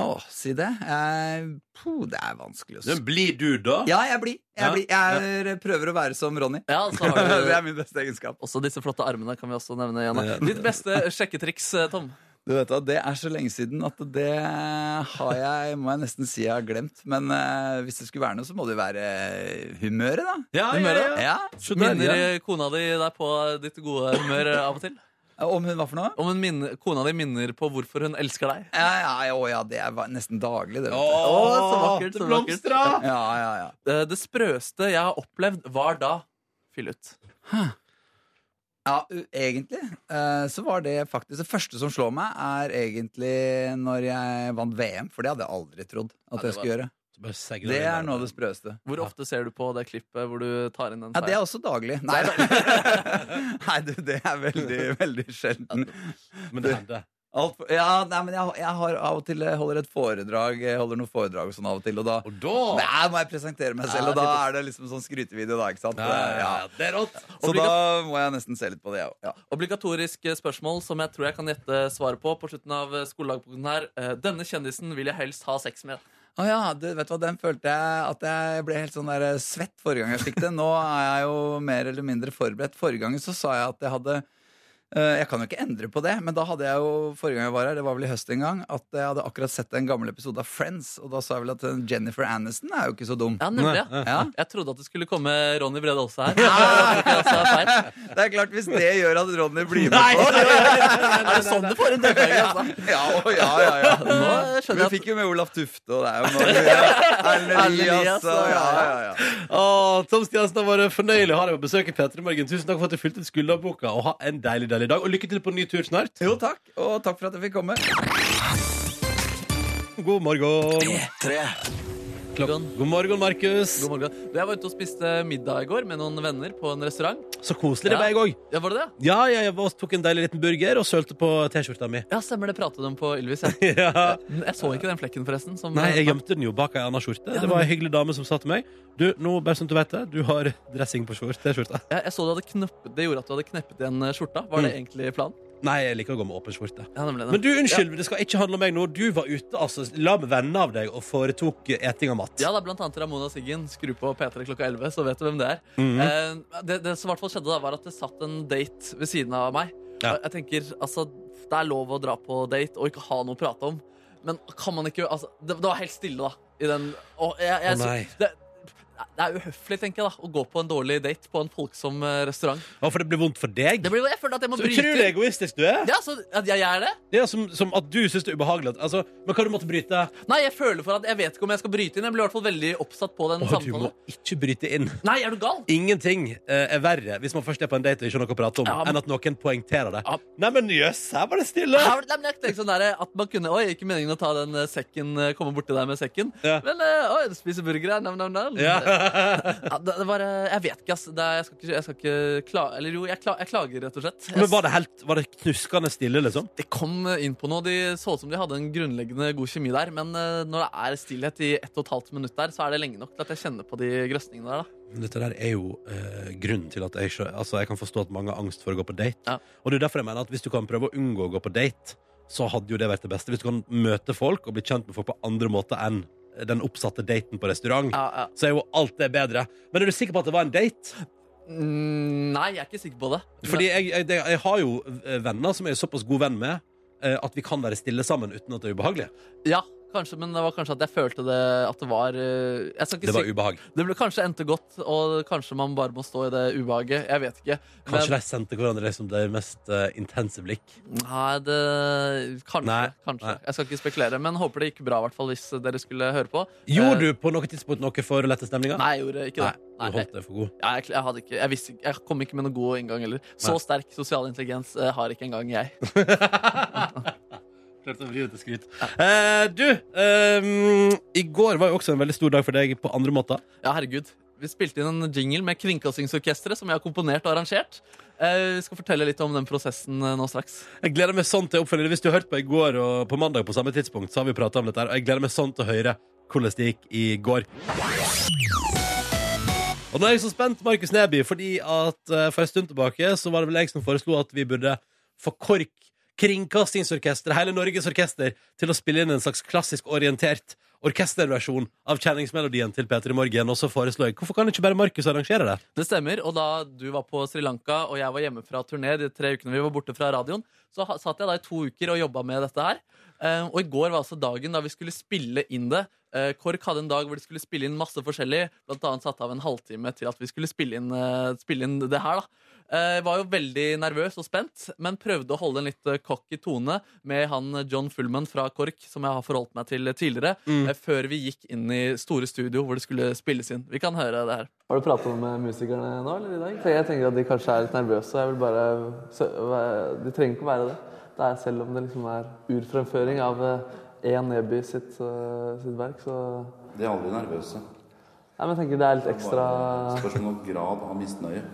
Å, si det. Jeg, puh, det er vanskelig å si. Men blir du, da? Ja, jeg blir. Jeg, Ja, blir. jeg er- prøver å være som Ronny. Ja, så har det er min beste egenskap. også disse flotte armene. kan vi også nevne igjen Ditt beste sjekketriks, eh, Tom? Du vet hva, Det er så lenge siden at det har jeg, må jeg nesten si jeg har glemt. Men eh, hvis det skulle være noe, så må det jo være eh, humøret, da. Ja, ja, Humøret, ja. Ja. Minner eh, kona di deg på ditt gode humør eh, av og til? Om hun hva for noe? Om hun minner, kona di minner på hvorfor hun elsker deg? Ja, ja, å, ja, det er nesten daglig, det. Vet du. Åh, så vakkert, så vakkert. Ja, ja, ja. Det, Det sprøeste jeg har opplevd, var da Fyll ut. Ja, egentlig eh, så var det faktisk Det første som slår meg, er egentlig når jeg vant VM. For det hadde jeg aldri trodd at Ja, jeg skulle gjøre. Det er noe av det sprøeste. Hvor ofte ser du på det klippet hvor du tar inn den Ja, det er også daglig. Nei, nei du, det er veldig, veldig sjelden. Men det hender. Alt, for- ja, nei, men jeg, jeg har av og til holder et foredrag Jeg holder noen foredrag og sånn av og til, og da Og da Nei, må jeg presentere meg selv, Ja, og da er det liksom sånn skrytevideo, da, ikke sant? ja, ja, det er rått. Så Obligat- da må jeg nesten se litt på det, jeg òg. Ja. Obligatorisk spørsmål som jeg tror jeg kan gjette svaret på på slutten av eh, her. Eh, Denne kjendisen vil jeg helst ha sex med. Å ja, du, vet hva, den følte jeg at jeg ble helt sånn der svett forrige gang jeg fikk det. Nå er jeg jo mer eller mindre forberedt. Forrige gang så sa jeg at jeg hadde eh, Jeg kan jo ikke endre på det, men da hadde jeg jo forrige gang jeg var her, det var vel i høst en gang, at jeg hadde akkurat sett en gammel episode av Friends, og da sa jeg vel at eh, Jennifer Aniston er jo ikke så dum. Ja, nemlig. Ja. Ja, Jeg trodde at det skulle komme Ronny Brede også her. Det er. Det er klart, hvis det gjør at Ronny blir med på Er det sånn du får en deltaker? Altså? Ja, ja, ja, ja. Nå skjønner Vi jeg at fikk jo med Olaf Tufte, og det er jo Erlend Elias og ja, ja, ja. Åh, Tom Stiansen har vært fornøyelig å ha deg på besøk i P3 Morgen. Tusen takk for at du fylte ut skulderboka, og ha en deilig deilig dag. Og lykke til på ny tur snart. Jo, takk. Og takk for at jeg fikk komme. God morgen. Klok God morgen, Markus. God morgen. Du, Jeg var ute og spiste middag i går med noen venner på en restaurant. Så koselig det ble i går. Ja, var det det? Ja, jeg var, tok en deilig liten burger og sølte på T-skjorta mi. Ja, stemmer det. Pratet de på Ylvis. Jeg. Ja. jeg så ikke den flekken, forresten. Som Nei, jeg gjemte den jo bak ei anna skjorte. Det var ei hyggelig dame som sa til meg Du, nå, bare sånn at du vet det, du har dressing på skjort- T-skjorta. jeg, jeg så du hadde kneppet, Det gjorde at du hadde kneppet igjen eh, skjorta. Var det Mm. egentlig planen? Nei, jeg liker å gå med åpen skjorte. Ja, nemlig Men du, unnskyld, det skal ikke handle om meg nå. Du var ute altså, la med venner av deg og foretok eh, eting av mat. Ja, det er blant annet Ramona Siggen. Skru på P3 klokka 11, så vet du hvem det er. Mhm. eh, det, det som i hvert fall skjedde da, var at det satt en date ved siden av meg. Ja. Jeg tenker, altså, Det er lov å dra på date og ikke ha noe å prate om. Men kan man ikke altså, det, det var helt stille, da. I den, og jeg, jeg, Å, nei. det, det er uhøflig tenker jeg da, å gå på en dårlig date på en folksom eh, restaurant. Ja, for det blir vondt for deg? Det blir, jeg føler at jeg må Så bryte utrolig egoistisk du er. Ja, så at jeg er det? Ja, som, som at du syns det er ubehagelig. at- Altså, men hva du måtte bryte? Nei, jeg føler for at jeg vet ikke om jeg skal bryte inn. Jeg blir i hvert fall veldig oppsatt på den Å, du samtalen. må ikke bryte inn. Nei, er du gal? Ingenting eh, er verre hvis man først er på en date og ikke har noe å prate om, Ja, men- enn at noen poengterer det. Ja. Nei, men jøss, her var det stille! Ja, men- nei, men jeg tenkte sånn der, at man kunne Oi, ikke meningen å ta den eh, sekken eh, Komme borti deg med sekken. Ja. Men eh, oi, du spiser burgere. Nam, nam, nam. Ja. Ja, det, det var, eh, jeg vet ikke, ass. Det jeg skal ikke, jeg skal ikke klage Eller jo, jeg, kla, jeg klager, rett og slett. Men var det helt Var det knuskende stille, liksom? Det kom inn på noe. De så ut som de hadde en grunnleggende god kjemi der. Men eh, når det er stillhet i ett og et halvt minutt der, så er det lenge nok til at jeg kjenner på de grøsningene der. da Dette der er jo eh, grunnen til at jeg, altså, jeg kan forstå at mange har angst for å gå på date. Ja. Og det er derfor jeg mener at hvis du kan prøve å unngå å gå på date, så hadde jo det vært det beste. Hvis du kan møte folk og bli kjent med folk på andre måter enn den oppsatte daten på restaurant, Ja, ja. så er jo alt det bedre. Men er du sikker på at det var en date? Mm, nei, jeg er ikke sikker på det. Fordi jeg, jeg, det- jeg har jo venner som jeg er såpass god venn med eh, at vi kan være stille sammen uten at det er ubehagelig. Ja, kanskje, men det var kanskje at jeg følte det at det var eh, jeg Det var ubehag. Det ble kanskje endte godt, og kanskje man bare må stå i det ubehaget. Jeg vet ikke. Kanskje de sendte hverandre liksom det mest uh, intense blikk. Nei, det Kanskje. Nei, kanskje. nei. Jeg skal ikke spekulere, men håper det gikk bra, i hvert fall, hvis dere skulle høre på. Gjorde uh, du på noe tidspunkt noe for å lette stemninga? Nei, jeg gjorde ikke Nei, det. du holdt deg for god. Ja, jeg, jeg, hadde ikke, jeg, visste, jeg kom ikke med noe god inngang heller. Så Nei. sterk sosial intelligens uh, har ikke engang jeg. Klarte å vri det til skryt. Eh, du, ehm, i går var jo også en veldig stor dag for deg på andre måter. Ja, herregud. Vi spilte inn en jingle med Kringkastingsorkesteret, som jeg har komponert og arrangert. Eh, vi skal fortelle litt om den prosessen eh, nå straks. Jeg gleder meg sånn til oppfølging. Hvis du har hørt på i går og på mandag på samme tidspunkt, så har vi pratet om dette her, og jeg gleder meg sånn til å høre hvordan det gikk i går. Og nå er jeg så spent, Markus Neby, fordi at eh, for en stund tilbake så var det vel jeg som foreslo at vi burde få KORK, Kringkastingsorkesteret, hele Norges orkester, til å spille inn en slags klassisk orientert orkesterversjon av kjenningsmelodien til Peter i Morgen. Og så foreslo jeg hvorfor kan ikke bare Markus arrangere det? Det stemmer, og da du var på Sri Lanka og jeg var hjemme fra turné de tre ukene vi var borte fra radioen, så satt jeg da i to uker og jobba med dette her. Eh, og i går var altså dagen da vi skulle spille inn det. Eh, KORK hadde en dag hvor de skulle spille inn masse forskjellig. Blant annet satt av en halvtime til at vi skulle spille inn, eh, spille inn det her. da Eh, var jo veldig nervøs og spent, men prøvde å holde en litt eh, cocky tone med han eh, John Fullman fra KORK, som jeg har forholdt meg til tidligere, Mm. eh, før vi gikk inn i store studio hvor det skulle spilles inn. Vi kan høre det her. Har du pratet med musikerne nå eller i dag? For jeg tenker at de kanskje er litt nervøse. Jeg vil bare De trenger ikke å være det. Det er selv om det liksom er urfremføring av én Neby sitt, eh, sitt verk, så De er aldri nervøse. Nei, men jeg tenker det er litt ekstra Spørsmål om grad av misnøye.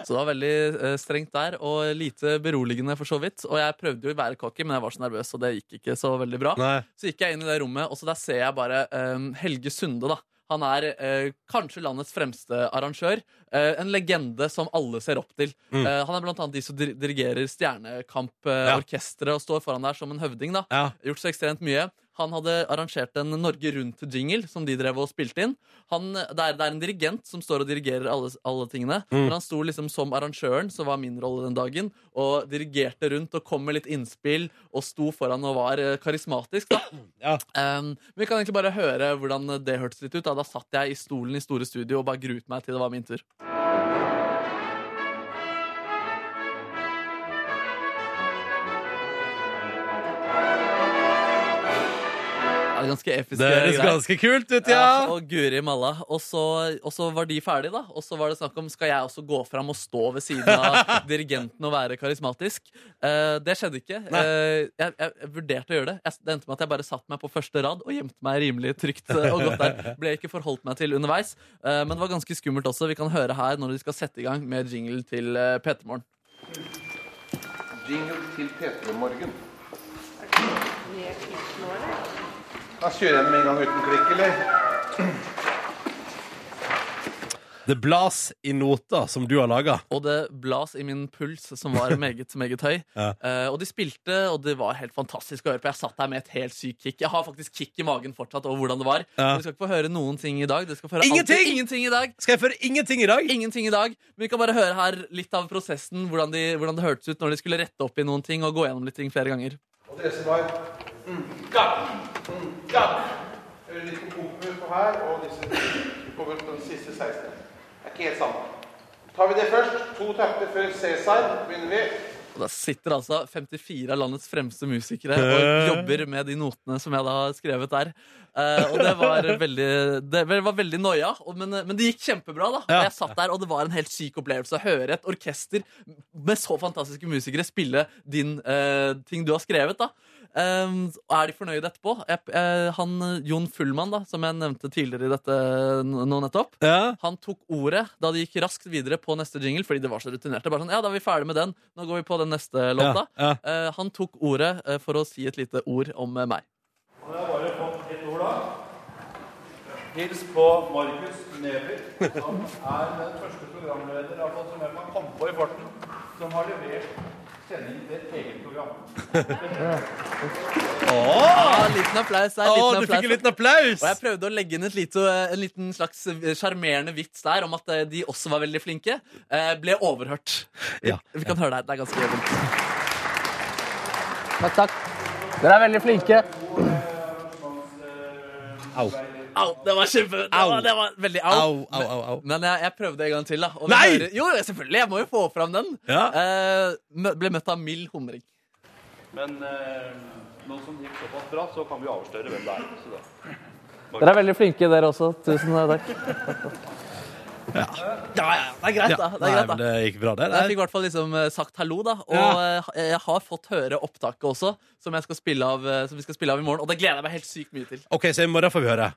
Så det var veldig eh, strengt der, og lite beroligende for så vidt. Og jeg prøvde jo å være cocky, men jeg var så nervøs, og det gikk ikke så veldig bra. Nei. Så gikk jeg inn i det rommet, og så der ser jeg bare eh, Helge Sunde, da. Han er eh, kanskje landets fremste arrangør. Eh, en legende som alle ser opp til. Mm. Eh, han er blant annet de som dir dirigerer Ja. Stjernekamp-orkesteret og står foran der som en høvding. da Ja. Gjort så ekstremt mye. Han hadde arrangert en Norge Rundt-jingle som de drev og spilte inn. Han, det, er, det er en dirigent som står og dirigerer alle, alle tingene. Mm. Men han sto liksom som arrangøren, som var min rolle den dagen, og dirigerte rundt og kom med litt innspill og sto foran og var eh, karismatisk. da Ja. Um, men Vi kan egentlig bare høre hvordan det hørtes litt ut. Da, da satt jeg i stolen i store studio og bare gruet meg til det var min tur. Ja, ganske episke Det høres ganske kult ut, ja! og Guri malla. Og så, og så var de ferdige, da. Og så var det snakk om skal jeg også gå fram og stå ved siden av dirigenten og være karismatisk. Uh, det skjedde ikke. Nei. Eh, jeg, jeg, jeg vurderte å gjøre det. Jeg, det endte med at jeg bare satt meg på første rad og gjemte meg rimelig trygt eh, og godt der. Ble ikke forholdt meg til underveis. Eh, men det var ganske skummelt også. Vi kan høre her når de skal sette i gang med jingle til uh, P3 Morgen. Jingle til P3 Morgen. Da kjører jeg den med en gang uten klikk, eller? Det blas i nota som du har laga. Og det blas i min puls, som var meget, meget høy. Ja. uh, og de spilte, og det var helt fantastisk å høre på. Jeg satt der med et helt sykt kick. Jeg har faktisk kick i magen fortsatt over hvordan det var. Ja. Men du skal ikke få høre noen ting i dag. Skal få høre Ingenting! alltid- ingenting i dag. Skal jeg føre ingenting i dag? Ingenting i dag. Men vi kan bare høre her litt av prosessen, hvordan, de, hvordan det hørtes ut når de skulle rette opp i noen ting og gå gjennom litt ting flere ganger. Og dere som var mm, mm, litt på på her, og disse kommer på den siste 16. Det er ikke helt samme. Tar vi det først. To takter før Cæsar. Begynner vi. Og Da sitter altså 54 av landets fremste musikere og jobber med de notene som jeg da har skrevet der. Uh, og det var veldig Det var veldig noia, men, men det gikk kjempebra. da Ja. Jeg satt der, og det var en helt syk opplevelse å høre et orkester med så fantastiske musikere spille din uh, ting du har skrevet. da Um, er de fornøyde etterpå? Jeg, jeg, han eh, Jon Fullmann, da som jeg nevnte tidligere i dette nå nettopp, Ja. han tok ordet da de gikk raskt videre på neste jingle, fordi det var så rutinerte. Bare sånn, ja, da er vi ferdig med den. Nå går vi på den neste låta. Ja, Eh, han tok ordet uh, for å si et lite ord om uh, meg. Og jeg har bare fått et ord, da. Hils på Markus Neby, som er den første programleder jeg har fått som jeg kan komme på i farten, som har levert sending til et eget program. Ja, en liten applaus der. Å, Åh, du fikk en liten applaus! Og jeg prøvde å legge inn et lite, en liten slags eh, sjarmerende vits der om at eh, de også var veldig flinke. Eh, ble overhørt. Ja. Vi kan høre det her. Det er ganske vondt. Takk, takk. Dere er veldig flinke. Au. Au, det var kjempe... Det var, det var veldig au. Au, au, au, au. Men jeg, jeg prøvde en gang til, da. Og Nei! hører- jo, selvfølgelig. Jeg må jo få fram den. Ja. Eh, mø- ble møtt av mild humring. Men eh, nå som det gikk såpass bra, så kan vi avsløre hvem det er. Så da. Dere er veldig flinke, dere også. Tusen takk. Ja, ja, det er greit, Ja. da. Det er greit, da. men det gikk bra, det. Jeg fikk i hvert fall liksom eh, sagt hallo, da. Og Ja. eh, jeg har fått høre opptaket også, som, jeg skal spille av, eh, som vi skal spille av i morgen. Og det gleder jeg meg helt sykt mye til. OK, så i morgen får vi høre.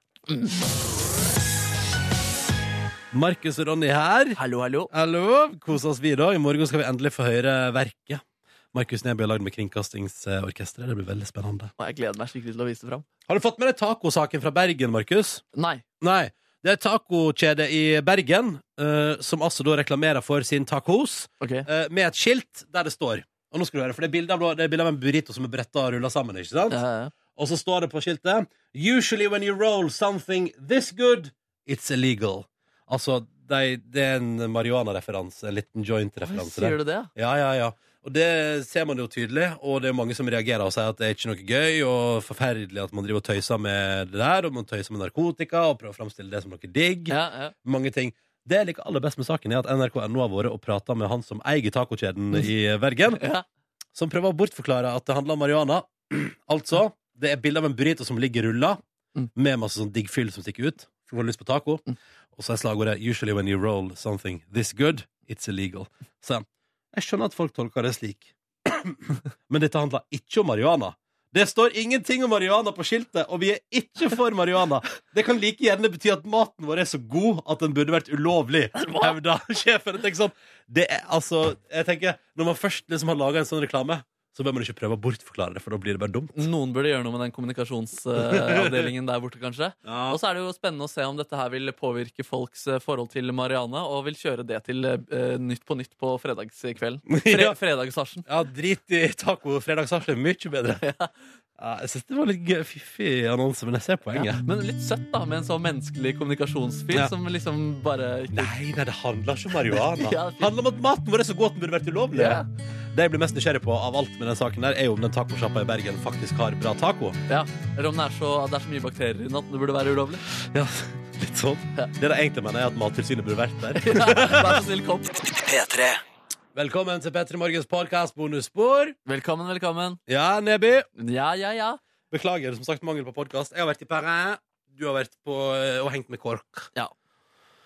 Markus og Ronny her. Hallo, hallo. Hallo. Kos oss vi, da. I morgen skal vi endelig få høre verket. Markus Neby har lagd med Kringkastingsorkesteret. Det blir veldig spennende. Og jeg gleder meg skikkelig til å vise det fram. Har du fått med deg tacosaken fra Bergen, Markus? Nei. Nei. Det er tacokjede i Bergen uh, som altså da reklamerer for sin tacos okay. uh, med et skilt der det står Og nå skal du høre, for det er bilde av, av en burrito som er bretta og rulla sammen. ikke sant? Ja, ja, ja. Og så står det på skiltet Usually when you roll something this good, it's illegal. Altså, de, det er en marihuana-referanse. En liten joint-referanse. Sier du det? Ja, ja, ja. Og det ser man jo tydelig, og det er mange som reagerer og sier at det er ikke noe gøy og forferdelig at man driver og tøyser med det der, og man tøyser med narkotika og prøver å framstille det som noe digg. Ja, ja. Mange ting. Det jeg liker aller best med saken, er at NRK.no har vært og prata med han som eier tacokjeden i Bergen, Ja. som prøver å bortforklare at det handler om marihuana. altså, det er bilde av en burrito som ligger rulla, Mm. med masse sånn digg fyll som stikker ut. Du har lyst på taco. Og så er slagordet 'Usually when you roll something this good, it's illegal'. Så jeg skjønner at folk tolker det slik. Men dette handler ikke om marihuana. Det står ingenting om marihuana på skiltet, og vi er ikke for marihuana. Det kan like gjerne bety at maten vår er så god at den burde vært ulovlig, hevda sjefen. Jeg tenker sånn, det er, altså, jeg tenker, når man først liksom har laga en sånn reklame, så bør man ikke prøve å bortforklare det, for da blir det bare dumt. Noen burde gjøre noe med den kommunikasjonsavdelingen der borte, kanskje. Ja. Og så er det jo spennende å se om dette her vil påvirke folks eh, forhold til Marianne, og vil kjøre det til uh, Nytt på Nytt på fredagskvelden. Fre Ja. Fredagsasjen. Ja, drit i taco. Fredagsasje er mye bedre. Ja, jeg syns det var litt gøy, fiffig annonse, men jeg ser poenget. Men litt søtt, da, med en så menneskelig kommunikasjonsfyr Ja. som liksom bare ikke Nei, nei, det handler ikke om marihuana. Ja, det handler om at maten vår er så god at den burde vært ulovlig. Ja. Det jeg blir mest nysgjerrig på av alt med den saken der, er jo om den tacosjappa i Bergen faktisk har bra taco. Ja, Eller om det er, så, det er så mye bakterier i den at det burde være ulovlig. Ja, litt sånn. Det jeg egentlig mener, er at Mattilsynet burde vært der. ja, Vær så snill, kom. Velkommen til P3 Morgens podkast bonusspor. Velkommen, velkommen. Ja, Neby. Ja, ja, ja. Beklager som sagt mangel på podkast. Jeg har vært i Paris. Du har vært på eh, og hengt med KORK. Ja.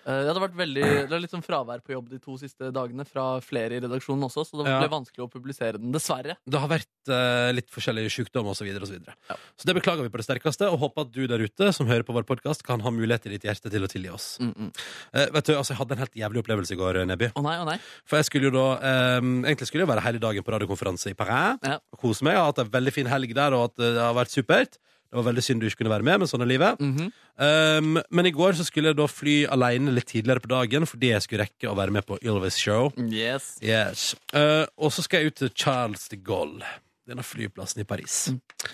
Eh, Det hadde vært veldig, det er litt sånn fravær på jobb de to siste dagene fra flere i redaksjonen også, så det Ja. ble vanskelig å publisere den, dessverre. Det har vært eh, litt forskjellige sykdommer osv. Så, videre, og så, videre. så det beklager vi på det sterkeste, og håper at du der ute som hører på vår podkast, kan ha mulighet i ditt hjerte til å tilgi oss. Eh, vet du, altså, Jeg hadde en helt jævlig opplevelse i går, Neby. Å nei, å nei. For jeg skulle jo da eh, Egentlig skulle jeg være hele dagen på radiokonferanse i Paris. Ja. Og kose meg. Jeg har hatt en veldig fin helg der, og at det har vært supert. Det var veldig synd du ikke kunne være med, men sånn er livet. Mhm. um, men i går så skulle jeg da fly alene litt tidligere på dagen fordi jeg skulle rekke å være med på Ylvis Show. Yes. Yes. Uh, og så skal jeg ut til Charles de Gaulle. Denne flyplassen i Paris.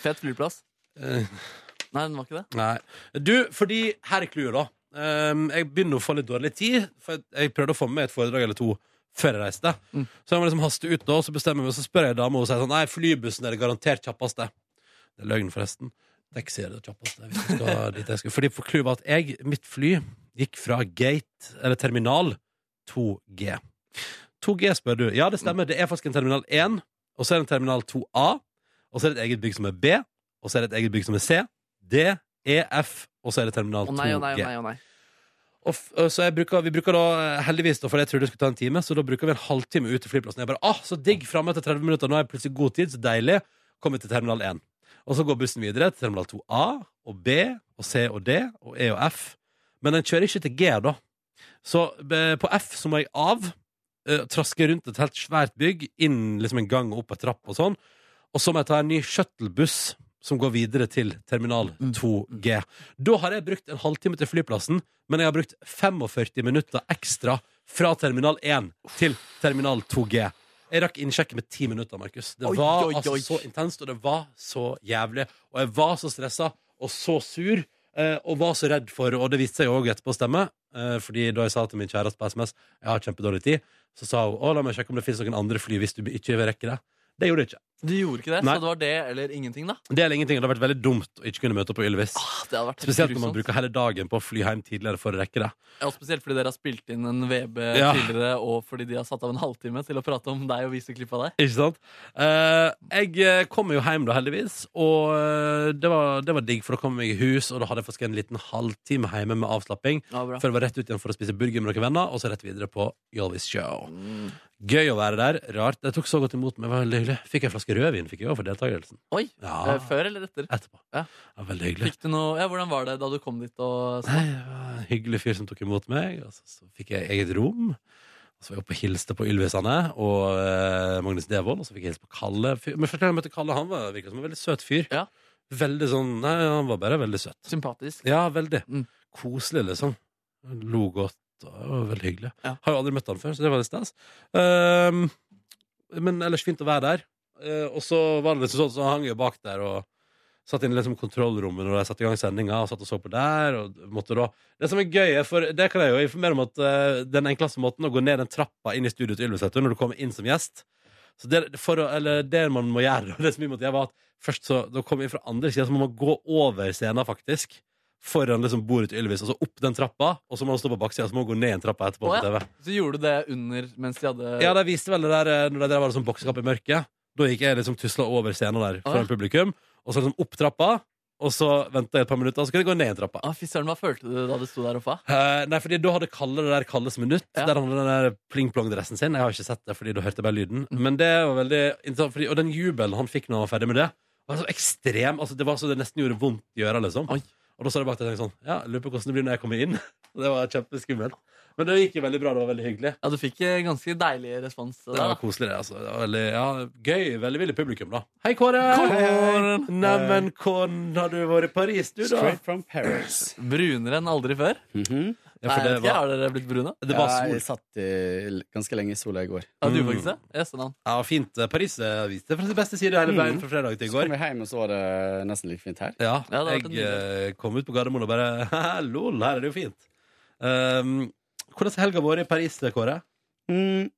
Fet flyplass. Uh, Nei, den var ikke det. nei. Du, fordi her er clouet, da. Um, jeg begynner å få litt dårlig tid, for jeg- jeg prøvde å få med et foredrag eller to før jeg reiste. Så jeg må liksom haste ut, nå, så bestemmer jeg meg, så spør jeg dama, og hun sier sånn Nei, flybussen er det garantert kjappeste. Det er løgn, forresten. Taxi er det kjappeste. Hvis jeg skal dit jeg skal. Fordi for clouet var at jeg, mitt fly gikk fra gate, eller terminal 2G. 2G, spør du. Ja, det stemmer. Det er faktisk en terminal 1, og så er det en terminal 2A, og så er det et eget bygg som er B, og så er det et eget bygg som er C, D, E, F, og så er det terminal Å nei, å nei, 2G. å nei, å nei. Og så bruker, vi bruker da, eh, heldigvis, da, for jeg trodde det skulle ta en time, så da bruker vi en halvtime ut til flyplassen. Jeg bare, ah, så digg, Framme etter 30 minutter, nå er jeg plutselig god tid, så deilig. Kommer til terminal 1. Og så går bussen videre til terminal 2A og B og C og D og E og F. Men den kjører ikke til G, da. Så eh, på F så må jeg av, eh, traske rundt et helt svært bygg, inn liksom en gang og opp en trapp og sånn. Og så må jeg ta en ny shuttlebuss som går videre til terminal 2G. Da har jeg brukt en halvtime til flyplassen, men jeg har brukt 45 minutter ekstra fra terminal 1 til terminal 2G. Jeg rakk innsjekket med ti minutter, Markus. Det Oi, var oi, altså så intenst, og det var så jævlig. Og jeg var så stressa og så sur. eh, Og var så redd for Og det viste seg jo også etterpå å stemme. eh, Fordi da jeg sa til min kjæreste på SMS Jeg har kjempedårlig tid, så sa hun å, la meg sjekke om det finnes noen andre fly hvis du ikke vil rekke det. Det gjorde det ikke. Du gjorde ikke det, Nei. så det var det eller ingenting, da? Det eller ingenting, det hadde vært veldig dumt å ikke kunne møte opp på Ylvis. Det hadde vært Spesielt når man bruker hele dagen på å fly hjem tidligere for å rekke det. Ja, og spesielt fordi dere har spilt inn en VB Ja. tidligere, og fordi de har satt av en halvtime til å prate om deg og vise klipp av deg. Ikke sant? Eh, jeg kommer kom jo hjem da, heldigvis, og eh, det var, det var digg, for da kom jeg i hus, og da hadde jeg faktisk en liten halvtime hjemme med avslapping, Ja, før jeg var rett ut igjen for å spise burger med noen venner, og så rett videre på Ylvis Show. Gøy å være der. Rart. Det tok så godt imot meg. Det var veldig hyggelig. Fikk en flaske rødvin fikk jeg også for deltakelsen. Oi, Ja. eh, Før eller etter? Etterpå. Ja. Ja, veldig hyggelig. Fikk du noe, ja, Hvordan var det da du kom dit? og Nei, det var en hyggelig fyr som tok imot meg. Og så, så fikk jeg eget rom. Og så var jeg oppe og hilste på Ylvisene og eh, Magnus Devold. Og så fikk jeg hilse på Kalle. Fyr- Men første gang jeg møtte Kalle, han var virket som en veldig søt fyr. Ja. Veldig sånn Nei, han var bare veldig søt. Sympatisk. Ja, veldig. Mm. Koselig, liksom. Lo godt. Det var veldig hyggelig. Ja. Har jo aldri møtt han før, så det var litt stas. Um, men ellers fint å være der. Uh, og så var det liksom sånn, så hang jeg bak der og satt inn i liksom kontrollrommet når de satte i gang sendinga, og satt og så på der. Det som er gøy, for det kan jeg jo informere om at uh, den enkleste måten å gå ned den trappa inn i studioet til Ylvis når du kommer inn som gjest så det, for eller det man må gjøre, det som vi måtte gjøre, var at først så da kom vi fra andre sida, så må man gå over scenen, faktisk. Foran liksom bordet til Ylvis, og så opp den trappa. Og så må han stå på baksida, så må han gå ned en trappa etterpå. På TV. Så gjorde du det under mens de hadde Ja, de viste vel det der eh, Når det der var det sånn boksekamp i mørket. Da gikk jeg liksom tusla over scenen der foran publikum, og så liksom opp trappa. Og så venta jeg et par minutter, og så kunne jeg gå ned en trappa. Ah, Fy søren, hva følte du da du sto der oppe? Eh, nei, fordi da hadde Kalle det der Kalles minutt, Ja. der han hadde den der pling-plong-dressen sin. Jeg har ikke sett det, fordi da hørte jeg bare lyden. Men det var veldig interessant, fordi, Og den jubelen han fikk når han var ferdig med det, var så ekstrem. Altså, det var så det nesten gjorde vondt i øra, liksom. Oi. Og da sa jeg bak til jeg tenkte sånn Ja, lurer på hvordan det blir når jeg kommer inn. Det var kjempeskummelt. Men det gikk jo veldig bra. Det var veldig hyggelig. Ja, Du fikk eh, ganske deilig respons. Det var koselig, det. Altså. Det var veldig ja, gøy. Veldig villig publikum, da. Hei, Kåre! Kåren! Neimen, hvordan har du vært i Paris, du, da? Straight from Paris. Brunere enn aldri før. Mhm. Ja, Nei, for jeg det vet ikke, var, Har dere blitt brune? det var Ja, sol. jeg satt i ganske lenge i sola i går. Ja, du Mm. faktisk det? Yes, navn. Ja, fint. Paris eh, viste fra sin beste side hele veien fra fredag til i Så går. kom jeg hjem, og så var det nesten like fint her. Ja, Ja, det har vært jeg eh, kom ut på Gardermoen og bare «Haha, Lol, her er det jo fint. Um, hvordan har helga vært i Paris, Kåre? Mm,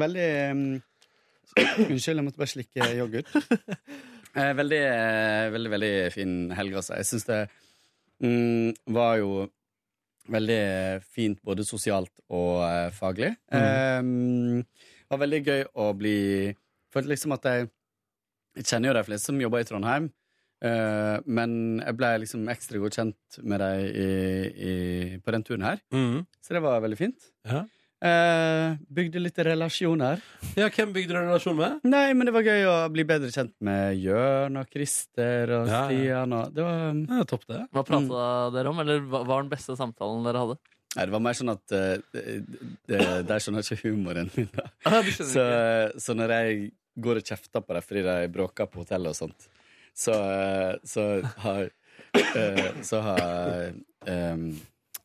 veldig um, Unnskyld, jeg måtte bare slikke yoghurt. Eh, veldig, eh, veldig, veldig fin helg, altså. Jeg syns det mm, var jo veldig fint både sosialt og eh, faglig. Mm. Um, var veldig gøy å bli Følte liksom at jeg Jeg kjenner jo de fleste som jobber i Trondheim. uh, men jeg ble liksom ekstra godt kjent med dem på den turen her. Mm. Så det var veldig fint. Ja. Eh, bygde litt relasjoner. ja, hvem bygde du relasjon med? Nei, men det var gøy å bli bedre kjent med Jørn og Christer og Ja, ja. Stian og Det var Ja, topp, det. Hva prata dere om, eller hva var den beste samtalen dere hadde? Nei, det var mer sånn at uh, De skjønner ikke humoren min, da. Ah, Så, så når jeg går og kjefter på dem fordi de bråker på hotellet og sånt, så, uh, så har eh, Så har um,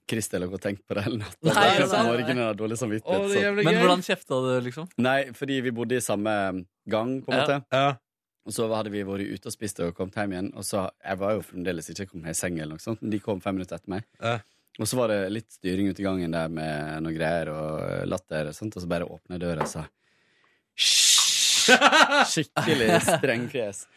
Christer lå og tenkt på det hele natta. Har dårlig samvittighet. Å, det Men hvordan kjefta du, liksom? Nei, fordi vi bodde i samme gang, på en Ja. måte. Ja. Og så hadde vi vært ute og spist og kommet hjem igjen. Og så, Jeg var jo fremdeles ikke kommet i seng, eller noe sånt, men de kom fem minutter etter meg. Ja. Og så var det litt styring ute i gangen der med noe greier og latter, og sånt, og så bare åpna døra og sa! Skikkelig strengfjes.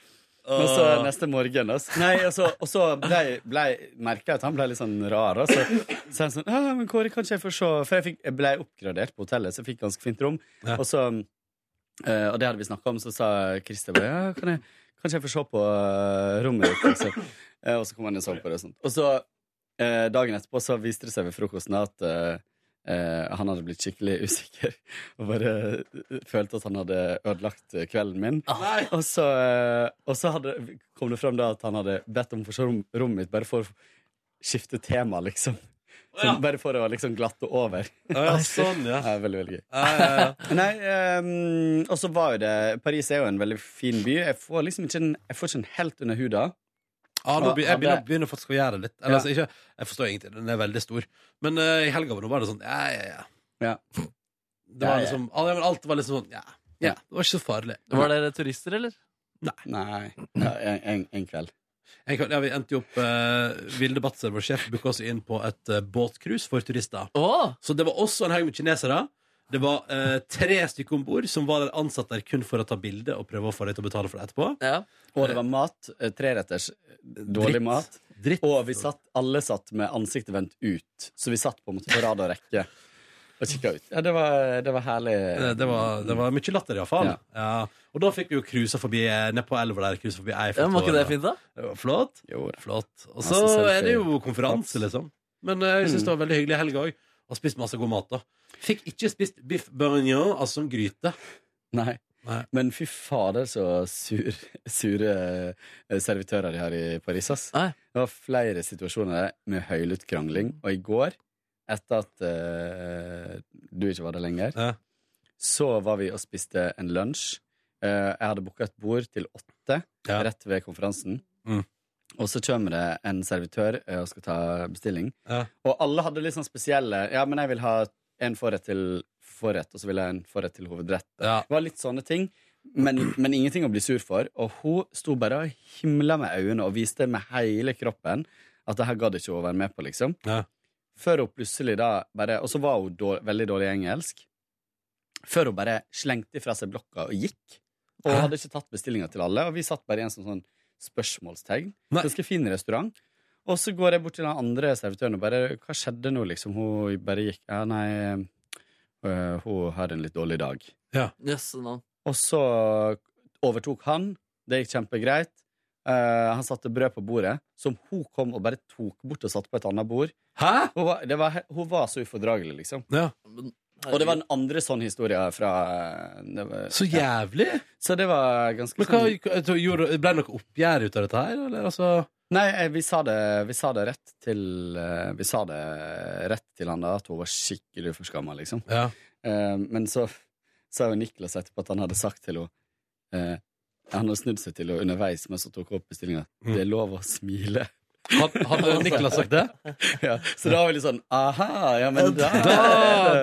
Men så neste morgen altså. Nei, og så, og så ble, ble, jeg at han ble litt sånn rar. Og så han sånn ja, men Kåre, kan ikke jeg få se For jeg, fikk, jeg ble oppgradert på hotellet, så jeg fikk ganske fint rom. Og så uh, Og det hadde vi snakka om, så sa Christer bare ja, kan jeg, kan jeg få se på uh, rommet ditt? Altså. Uh, og så kom han og så på det. Og, sånt. og så dagen etterpå så viste det seg ved frokosten at eh, eh, han hadde blitt skikkelig usikker og bare eh, følte at han hadde ødelagt eh, kvelden min. Og så, uh, og så hadde, kom det frem da at han hadde bedt om å få se rommet mitt bare for å skifte tema, liksom. Så, Bare for å liksom glatte over. Ja, sånn, ja. veldig, veldig gøy. Ja, ja, ja. Nei, um, og så var jo det Paris er jo en veldig fin by. Jeg får liksom ikke en, jeg får ikke en helt under huda. Ja, nå jeg begynner, begynner faktisk å gjøre det litt. Eller, Ja. altså, ikke, jeg forstår ingenting. Den er veldig stor. Men uh, i helga var det sånn Ja, ja, ja. Ja. Det var Ja, ja. liksom, ja, men alt var liksom sånn Ja. ja. Det var ikke så farlig. Var dere turister, eller? Nei. Ja, en, en, en kveld. En kveld, ja, vi endte jo opp uh, Vilde Batzer, vår sjef, booka oss inn på et uh, båtcruise for turister. Så det var også en haug med kinesere. Det var eh, tre stykker om bord som var der ansatt der kun for å ta bilde og prøve å få deg til å betale for det etterpå. Og det var mat. eh, Treretters. Dårlig Dritt. mat. Og vi satt, alle satt med ansiktet vendt ut. Så vi satt på en måte på rad og rekke og kikka ut. Ja, det var, det var herlig. Eh, Det var, det var mye latter, iallfall. Ja. Ja. Og da fikk vi jo cruisa forbi eh, ned på elva der. Cruisa forbi Ja, men var ikke det fint, da? Det var flott. flott. Og så Masse selfie. er det jo konferanse, liksom. Men eh, jeg syns Mm. det var veldig hyggelig helg òg. Og spist masse god mat. da Fikk ikke spist biff bourguignon, altså som gryte. Nei. Men fy fader, så sur, sure eh, servitører de har i Paris. Ass. Det var flere situasjoner med høylytt krangling. Og i går, etter at uh, du ikke var der lenger, så var vi og spiste en lunsj. Uh, jeg hadde booka et bord til åtte rett ved konferansen. Mm. Og så kommer det en servitør eh, og skal ta bestilling. Ja. Og alle hadde litt sånn spesielle Ja, men jeg vil ha en forrett til forrett, og så vil jeg ha en forrett til hovedrett. Det var litt sånne ting. Men, men ingenting å bli sur for. Og hun sto bare og himla med øynene og viste med hele kroppen at det her gadd ikke hun være med på, liksom. Før hun plutselig da bare Og så var hun dårlig, veldig dårlig i engelsk. Før hun bare slengte fra seg blokka og gikk. Og hun hadde ikke tatt bestillinga til alle. Og vi satt bare i en sånn, spørsmålstegn. Ganske fin restaurant. Og så går jeg bort til den andre servitøren og bare Hva skjedde nå, liksom? Hun bare gikk Ja, nei øh, Hun har en litt dårlig dag. Yes, no. Og så overtok han. Det gikk kjempegreit. Uh, han satte brød på bordet, som hun kom og bare tok bort og satte på et annet bord. Hæ? Hun var, det var, hun var så ufordragelig, liksom. Og det var en andre sånn historie fra eh, det var, Så jævlig! Så det var ganske Men hva, sånn gjorde, Ble det noe oppgjør ut av dette her, eller? Altså Nei, eh, vi sa det, vi sa det rett til eh, Vi sa det rett til han da, at hun var skikkelig uforskamma, liksom. Ja. Eh, men så sa jo Niklas etterpå at han hadde sagt til henne eh, Han hadde snudd seg til henne underveis mens hun tok opp bestillinga. Mm. Det er lov å smile. Hadde Niklas sagt det? ja, så da var vi litt sånn Aha, ja, men da, Da,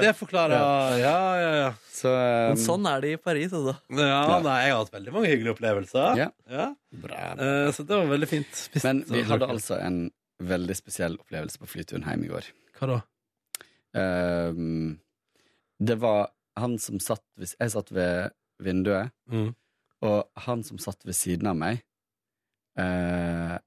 det forklarer Ja, ja, ja. Så, um, Men sånn er det i Paris, altså. Ja, nei, jeg har hatt veldig mange hyggelige opplevelser. Ja. Eh, så det var veldig fint. Spist- Men vi hadde altså en veldig spesiell opplevelse på flyturen hjem i går. Hva da? Ehm, det var han som satt hvis Jeg satt ved vinduet, Mm. og han som satt ved siden av meg, eh,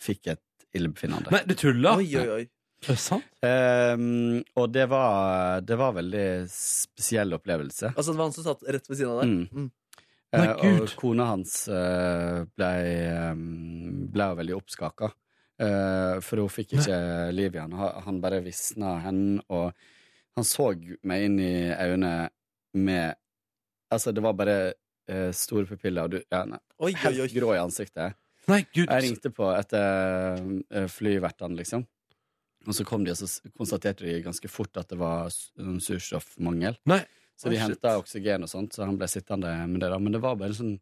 fikk et illebefinnende. Nei, du tuller? Oi, oi, oi. Er det sant? Um, og det var, det var veldig spesiell opplevelse. Altså, det var han som satt rett ved siden av deg? Mm. Mm. Nei, Eh, Gud. og kona hans uh, ble, um, ble veldig oppskaka. Uh, for hun fikk ikke liv i han. Han bare visna hen, og han så meg inn i øynene med Altså, det var bare eh, store pupiller, og du ja, nei, Oi, oi, helt oi. grå i ansiktet. Nei, Gud. Jeg ringte på etter uh, flyvertene, liksom. Og så kom de, og så konstaterte de ganske fort at det var surstoffmangel. Nei. Så de henta oksygen og sånt, så han ble sittende med det. da Men det var bare sånn,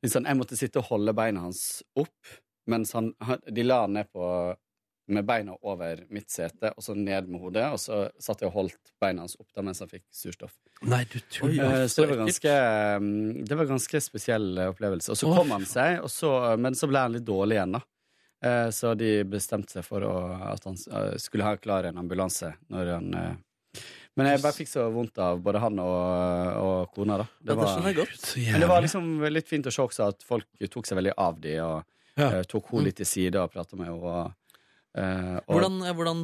en sånn Jeg måtte sitte og holde beina hans opp, mens han De la han ned på med beina over mitt sete, og så ned med hodet. Og så satt jeg og holdt beina hans opp da mens han fikk surstoff. Nei, du tuller. Eh, Så det var ganske mm, Det var ganske spesiell eh, opplevelse. Og så kom han seg, så, men så ble han litt dårlig igjen, da. Eh, Så de bestemte seg for å, at han eh, skulle ha klar en ambulanse når han eh, Men jeg bare fikk så vondt av både han og, og kona, da. Det var, godt. Men det var liksom litt fint å se også at folk tok seg veldig av de, og Ja. eh, tok henne litt til side og prata med henne. Og, eh, og, Hvordan, hvordan,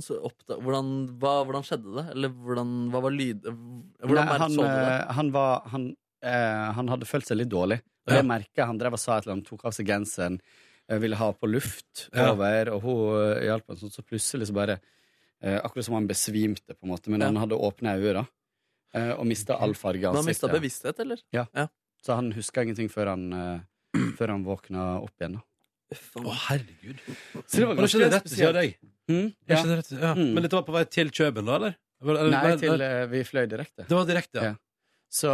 hvordan, hva, hvordan skjedde det? Eller hvordan, hva var lyd... Hvordan Nei, han, eh, han var han, eh, han hadde følt seg litt dårlig. Og Ja. det merket Han drev og sa et eller annet, tok av seg genseren, eh, ville ha på luft Ja. over, og hun eh, hjalp ham sånn, så plutselig så bare eh, Akkurat som han besvimte, på en måte, men Ja. han hadde åpne øyne, da. eh, Og mista all farge av ansiktet. han mista bevissthet, eller? Ja. Ja. Så han huska ingenting før han, eh, før han våkna opp igjen. da Å, herregud. Så det var ganske det rett ved siden av deg? Mm, Er ja. ikke det rett- ja. Mm. Men dette var på vei til Kjøben, da, eller? Eller- eller- Nei, til eh, vi fløy direkte. Det var direkte, ja. Ja. Så,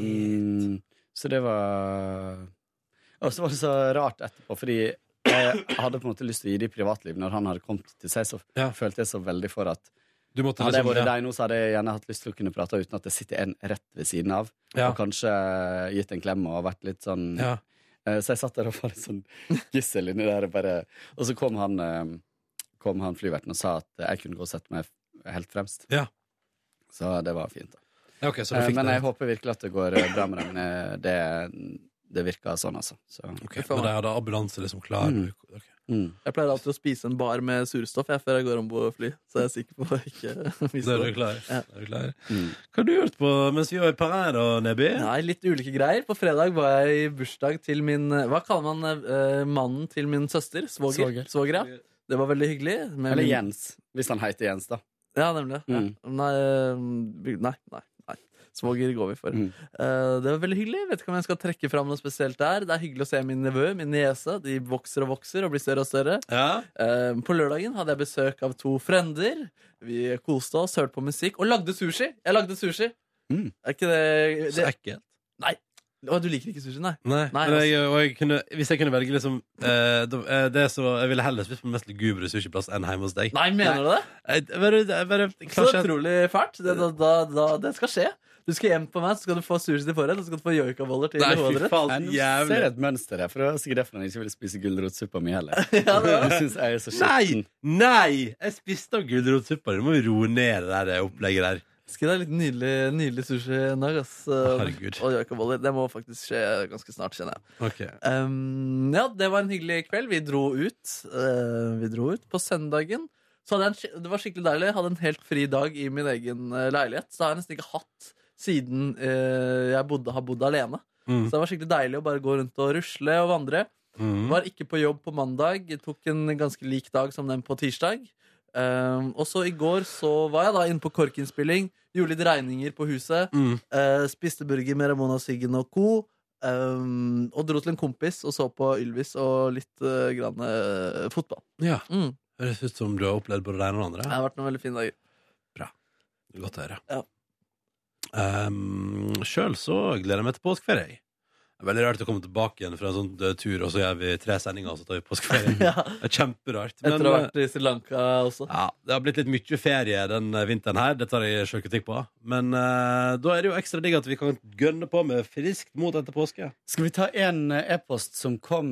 mm, så det var Og så var det så rart etterpå, fordi jeg hadde på en måte lyst til å gi det i privatliv. Når han hadde kommet til seg, så Ja. følte jeg så veldig for at Du måtte Hadde jeg liksom- vært deg nå, så hadde jeg gjerne hatt lyst til å kunne prate uten at det sitter en rett ved siden av. Ja. Og kanskje gitt en klem og vært litt sånn Ja. Så jeg satt der og var litt sånn gissel inni der. Og, bare, og så kom han, eh, kom han flyverten og sa at jeg kunne gå og sette meg helt fremst. Ja. Så det var fint. da Ja, okay, så du Eh, fikk Men det. jeg håper virkelig at det går eh, bra med dem. Eh, Det, det virka sånn, altså. Så. Ok, Men de hadde ambulanse liksom klar? Mm. Ok. Mm. Jeg pleier alltid å spise en bar med surstoff jeg, før jeg går om og fly. Så jeg er sikker på å ikke miste det. er klar. Ja. Er du klar. Mm. Hva har du gjort på mens vi var i Paris, da, Neby? Nei, litt ulike greier. På fredag var jeg i bursdag til min Hva kaller man uh, mannen til min søster? Svoger. Svoger. Svoger, ja. Det var veldig hyggelig. med Eller min- Jens, hvis han heter Jens, da. Ja, nemlig. Mm. Nei, eh, nei, nei, nei. Svoger går vi for. Mm. Uh, det var veldig hyggelig. Vet ikke om jeg skal trekke fram noe spesielt der. Det er hyggelig å se min nevø, min niese. De vokser og vokser og blir større og større. Ja. Uh, på lørdagen hadde jeg besøk av to frender. Vi koste oss, hørte på musikk og lagde sushi. Jeg lagde sushi. Mm. Er ikke det, Så ekkelt. Nei. Å, du liker ikke sushi, nei? Nei, Nei, men jeg, og jeg kunne, hvis jeg kunne velge liksom eh, eh, det så, Jeg ville heller spist på mest lugubre sushiplass enn hjemme hos deg. Nei, mener du det? Jeg, bare, bare, Så utrolig fælt. Det, da, da, da, det skal skje. Du skal hjem på meg, så skal du få sushi til forrett, og så skal du få joikaboller til hovedrett. nå ser et mønster her, for det var sikkert derfor han ikke ville spise gulrotsuppa mi heller. Ja, Du syns jeg er så Nei! Nei! Jeg spiste av gulrotsuppa. Du må roe ned det der opplegget der. Skal deg litt nydelig, nydelig sushi en dag, ass. Herregud. Og joikaboller. Det må faktisk skje ganske snart, kjenner jeg. Okay. Um, ja, det var en hyggelig kveld. Vi dro ut. Uh, vi dro ut på søndagen. Så hadde jeg en, det var skikkelig deilig. Jeg hadde en helt fri dag i min egen eh, leilighet. Så har jeg nesten ikke hatt siden eh, jeg bodde, har bodd alene. Mm. Så det var skikkelig deilig å bare gå rundt og rusle og vandre. Mm. Var ikke på jobb på mandag. Tok en ganske lik dag som den på tirsdag. Um, og så i går så var jeg da inne på korkinnspilling. Gjorde litt regninger på huset. Mm. Uh, spiste burger med Ramona Siggen og co. Um, og dro til en kompis og så på Ylvis og litt uh, grann, uh, fotball. Ja. Mm. Høres ut som du har opplevd både det ene og det andre. Det har vært noen veldig fine dager. Bra. Godt å høre. Ja. Um, Sjøl så gleder jeg meg til påskeferie. er veldig rart å komme tilbake igjen fra en sånn tur, og så gjør vi tre sendinger, og så tar vi påskeferie. Ja. Det er kjemperart. Etter å ha eh, vært i Sri Lanka også. ja, det har blitt litt mye ferie den eh, vinteren her. Det tar jeg sjølkritikk på. Men uh, da er det jo ekstra digg at vi kan gønne på med friskt mot etter påske. Skal vi ta en e-post som kom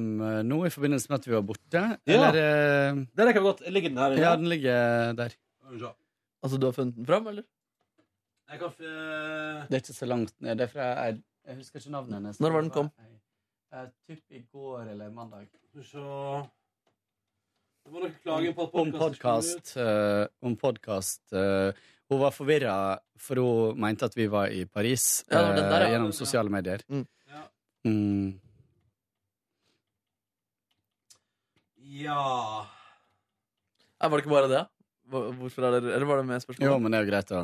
nå i forbindelse med at vi var borte? Ja. Eller uh... Det rekker godt. Ligger den her inne? Ja, den ligger der. Altså, du har funnet den fram, eller? Jeg kan f eh, Det er ikke så langt ned. Det er fra jeg, jeg husker ikke navnet hennes. Når var den kom? Eh, Typ i går eller mandag. Så Det var noe klaging på at Om podkast. Uh, om podkast. uh, hun var forvirra, for hun mente at vi var i Paris Ja, der, eh, ja. gjennom sosiale medier. Mm. Mm. Ja var det ikke bare det? Hvorfor er det, eller var det med spørsmål? Jo, men det er jo greit å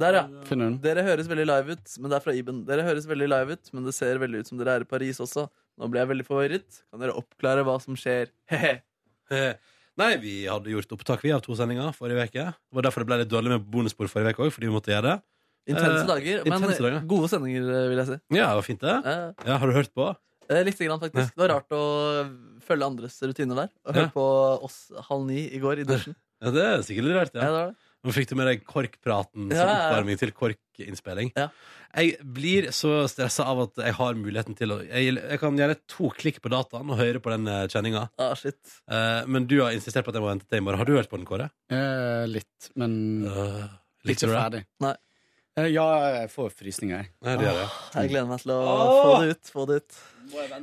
Der, ja. Dere høres veldig live ut, men det er fra Iben. Dere høres veldig live ut, men det ser veldig ut som dere er i Paris også. Nå ble jeg veldig forvirret. Kan dere oppklare hva som skjer? Hehe. Nei, vi hadde gjort opptak vi av to sendinger forrige uke. Det var derfor det ble litt dårlig med bonusbord forrige uke òg, fordi vi måtte gjøre det. Intense Eh, dager, men intense dager. gode sendinger, eh, vil jeg si. Ja, det var fint, det. Eh, Ja, har du hørt på? eh, Lite grann, faktisk. Det var rart å følge andres rutiner der. Og Ja. høre på oss halv ni i går i dusjen. Ja, Det er sikkert litt rart, Ja, ja. det var det. Nå fikk du med deg korkpraten som Ja, ja, ja. oppvarming til korkinnspilling. Ja. Jeg blir så stressa av at jeg har muligheten til å Jeg, jeg kan gjøre to klikk på dataen og høre på den eh, kjenninga. Ah, shit. Eh, men du har insistert på at jeg må vente til i morgen. Har du hørt på den, Kåre? Eh, litt, men uh, litt ikke ferdig. Nei. Eh, Ja, jeg får frysninger, jeg. Nei, det det. Jeg gleder meg til å få det ut. Få det ut.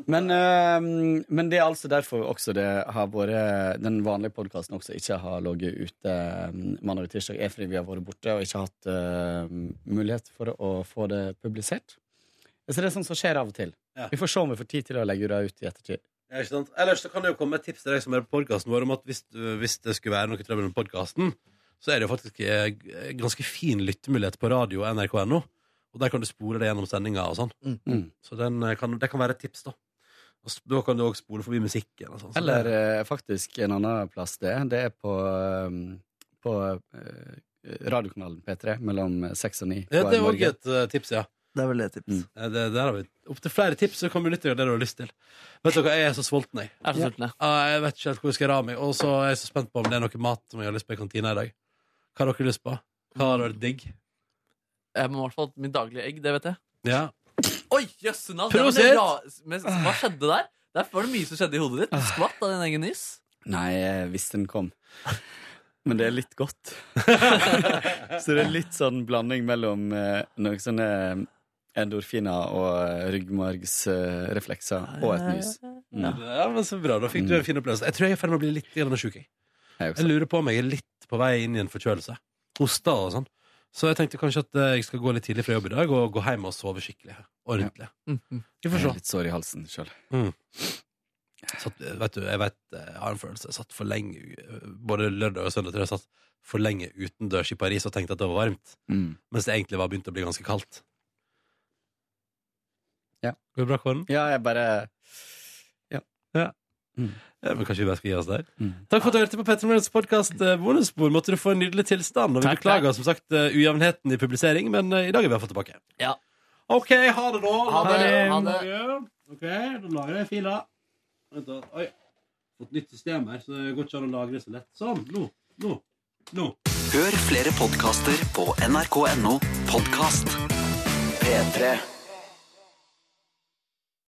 Men, eh, men det er altså derfor også det har vært Den vanlige podkasten også ikke har ligget ute eh, mandag og tirsdag, er fordi vi har vært borte og ikke hatt eh, mulighet for å få det publisert. Så det er sånn som skjer av og til. Ja. Vi får se om vi får tid til å legge det ut i ettertid. Ja, ikke sant? Ellers så kan det jo komme et tips til deg som er på podkasten vår om at hvis, hvis det skulle være noe trøbbel med podkasten, så er det jo faktisk eh, ganske fin lyttemulighet på radio nrk.no. Og der kan du spore det gjennom sendinga og sånn. Mm. Så den eh, kan, det kan være et tips, da. Og Da kan du òg spole forbi musikken. Og sånn, så Eller eh, faktisk en annen plass det. Det er på, eh, på eh, radiokanalen P3 mellom seks og ni. ja, det er òg et eh, tips, ja. Det er vel det tips. Eh, Det, der har vi Opptil flere tips, så kan du lytte til det du har lyst til. Vet dere, Jeg er så sulten, jeg. Jeg er så sulten, jeg. Ja, jeg vet ikke helt hvor jeg skal ra meg. Og så er jeg så spent på om det er noe mat som jeg har lyst på i kantina i dag. Hva har dere lyst på? Hva hadde vært digg? Jeg må i hvert fall min daglige egg, det vet jeg. Ja. Oi, jøsse navn! det var det ra- Men Hva skjedde der? Der var det mye som skjedde i hodet ditt. Du skvatt av din egen nys. Nei, jeg visste den kom. Men det er litt godt. Så det er litt sånn blanding mellom eh, noen sånne endorfiner og eh, ryggmargsreflekser og et nys. Mm. Ja, men Så bra. Da fikk du en fin opplevelse. Jeg tror jeg er i ferd med å bli litt grann sjuk. Jeg. Jeg også. jeg lurer på om jeg er litt på vei inn i en forkjølelse. Hosta og sånn. Så jeg tenkte kanskje at eh, jeg skal gå litt tidlig fra jobb i dag og gå hjem og sove skikkelig. Ordentlig. Mhm. Vi får Jeg se. er litt sår i halsen sjøl. Mm. Satt, vet du, jeg vet, jeg har en følelse Jeg satt for lenge eh, Både lørdag og søndag tror jeg jeg satt for lenge utendørs i Paris og tenkte at det var varmt. Mm. Mens det egentlig var begynt å bli ganske kaldt. Ja. Går det bra, Kåren? Ja, jeg bare Ja. Ja. Mm. Ja, men kanskje vi bare skal gi oss der? Mm. Takk for at du hørte på Petter Morgens podkast Bonusbord. Måtte du få en nydelig tilstand. Og vi beklager som sagt eh, ujevnheten i publisering, men eh, i dag er vi fått tilbake. Ja. OK, ha det, da. Ha det, ha det. OK, da lagrer jeg fila. Vent da. Oi. Fått nytt system her, så det går ikke an å lagre så lett. Sånn. Nå. Nå. Nå. Hør flere podkaster på nrk.no podkast. P3.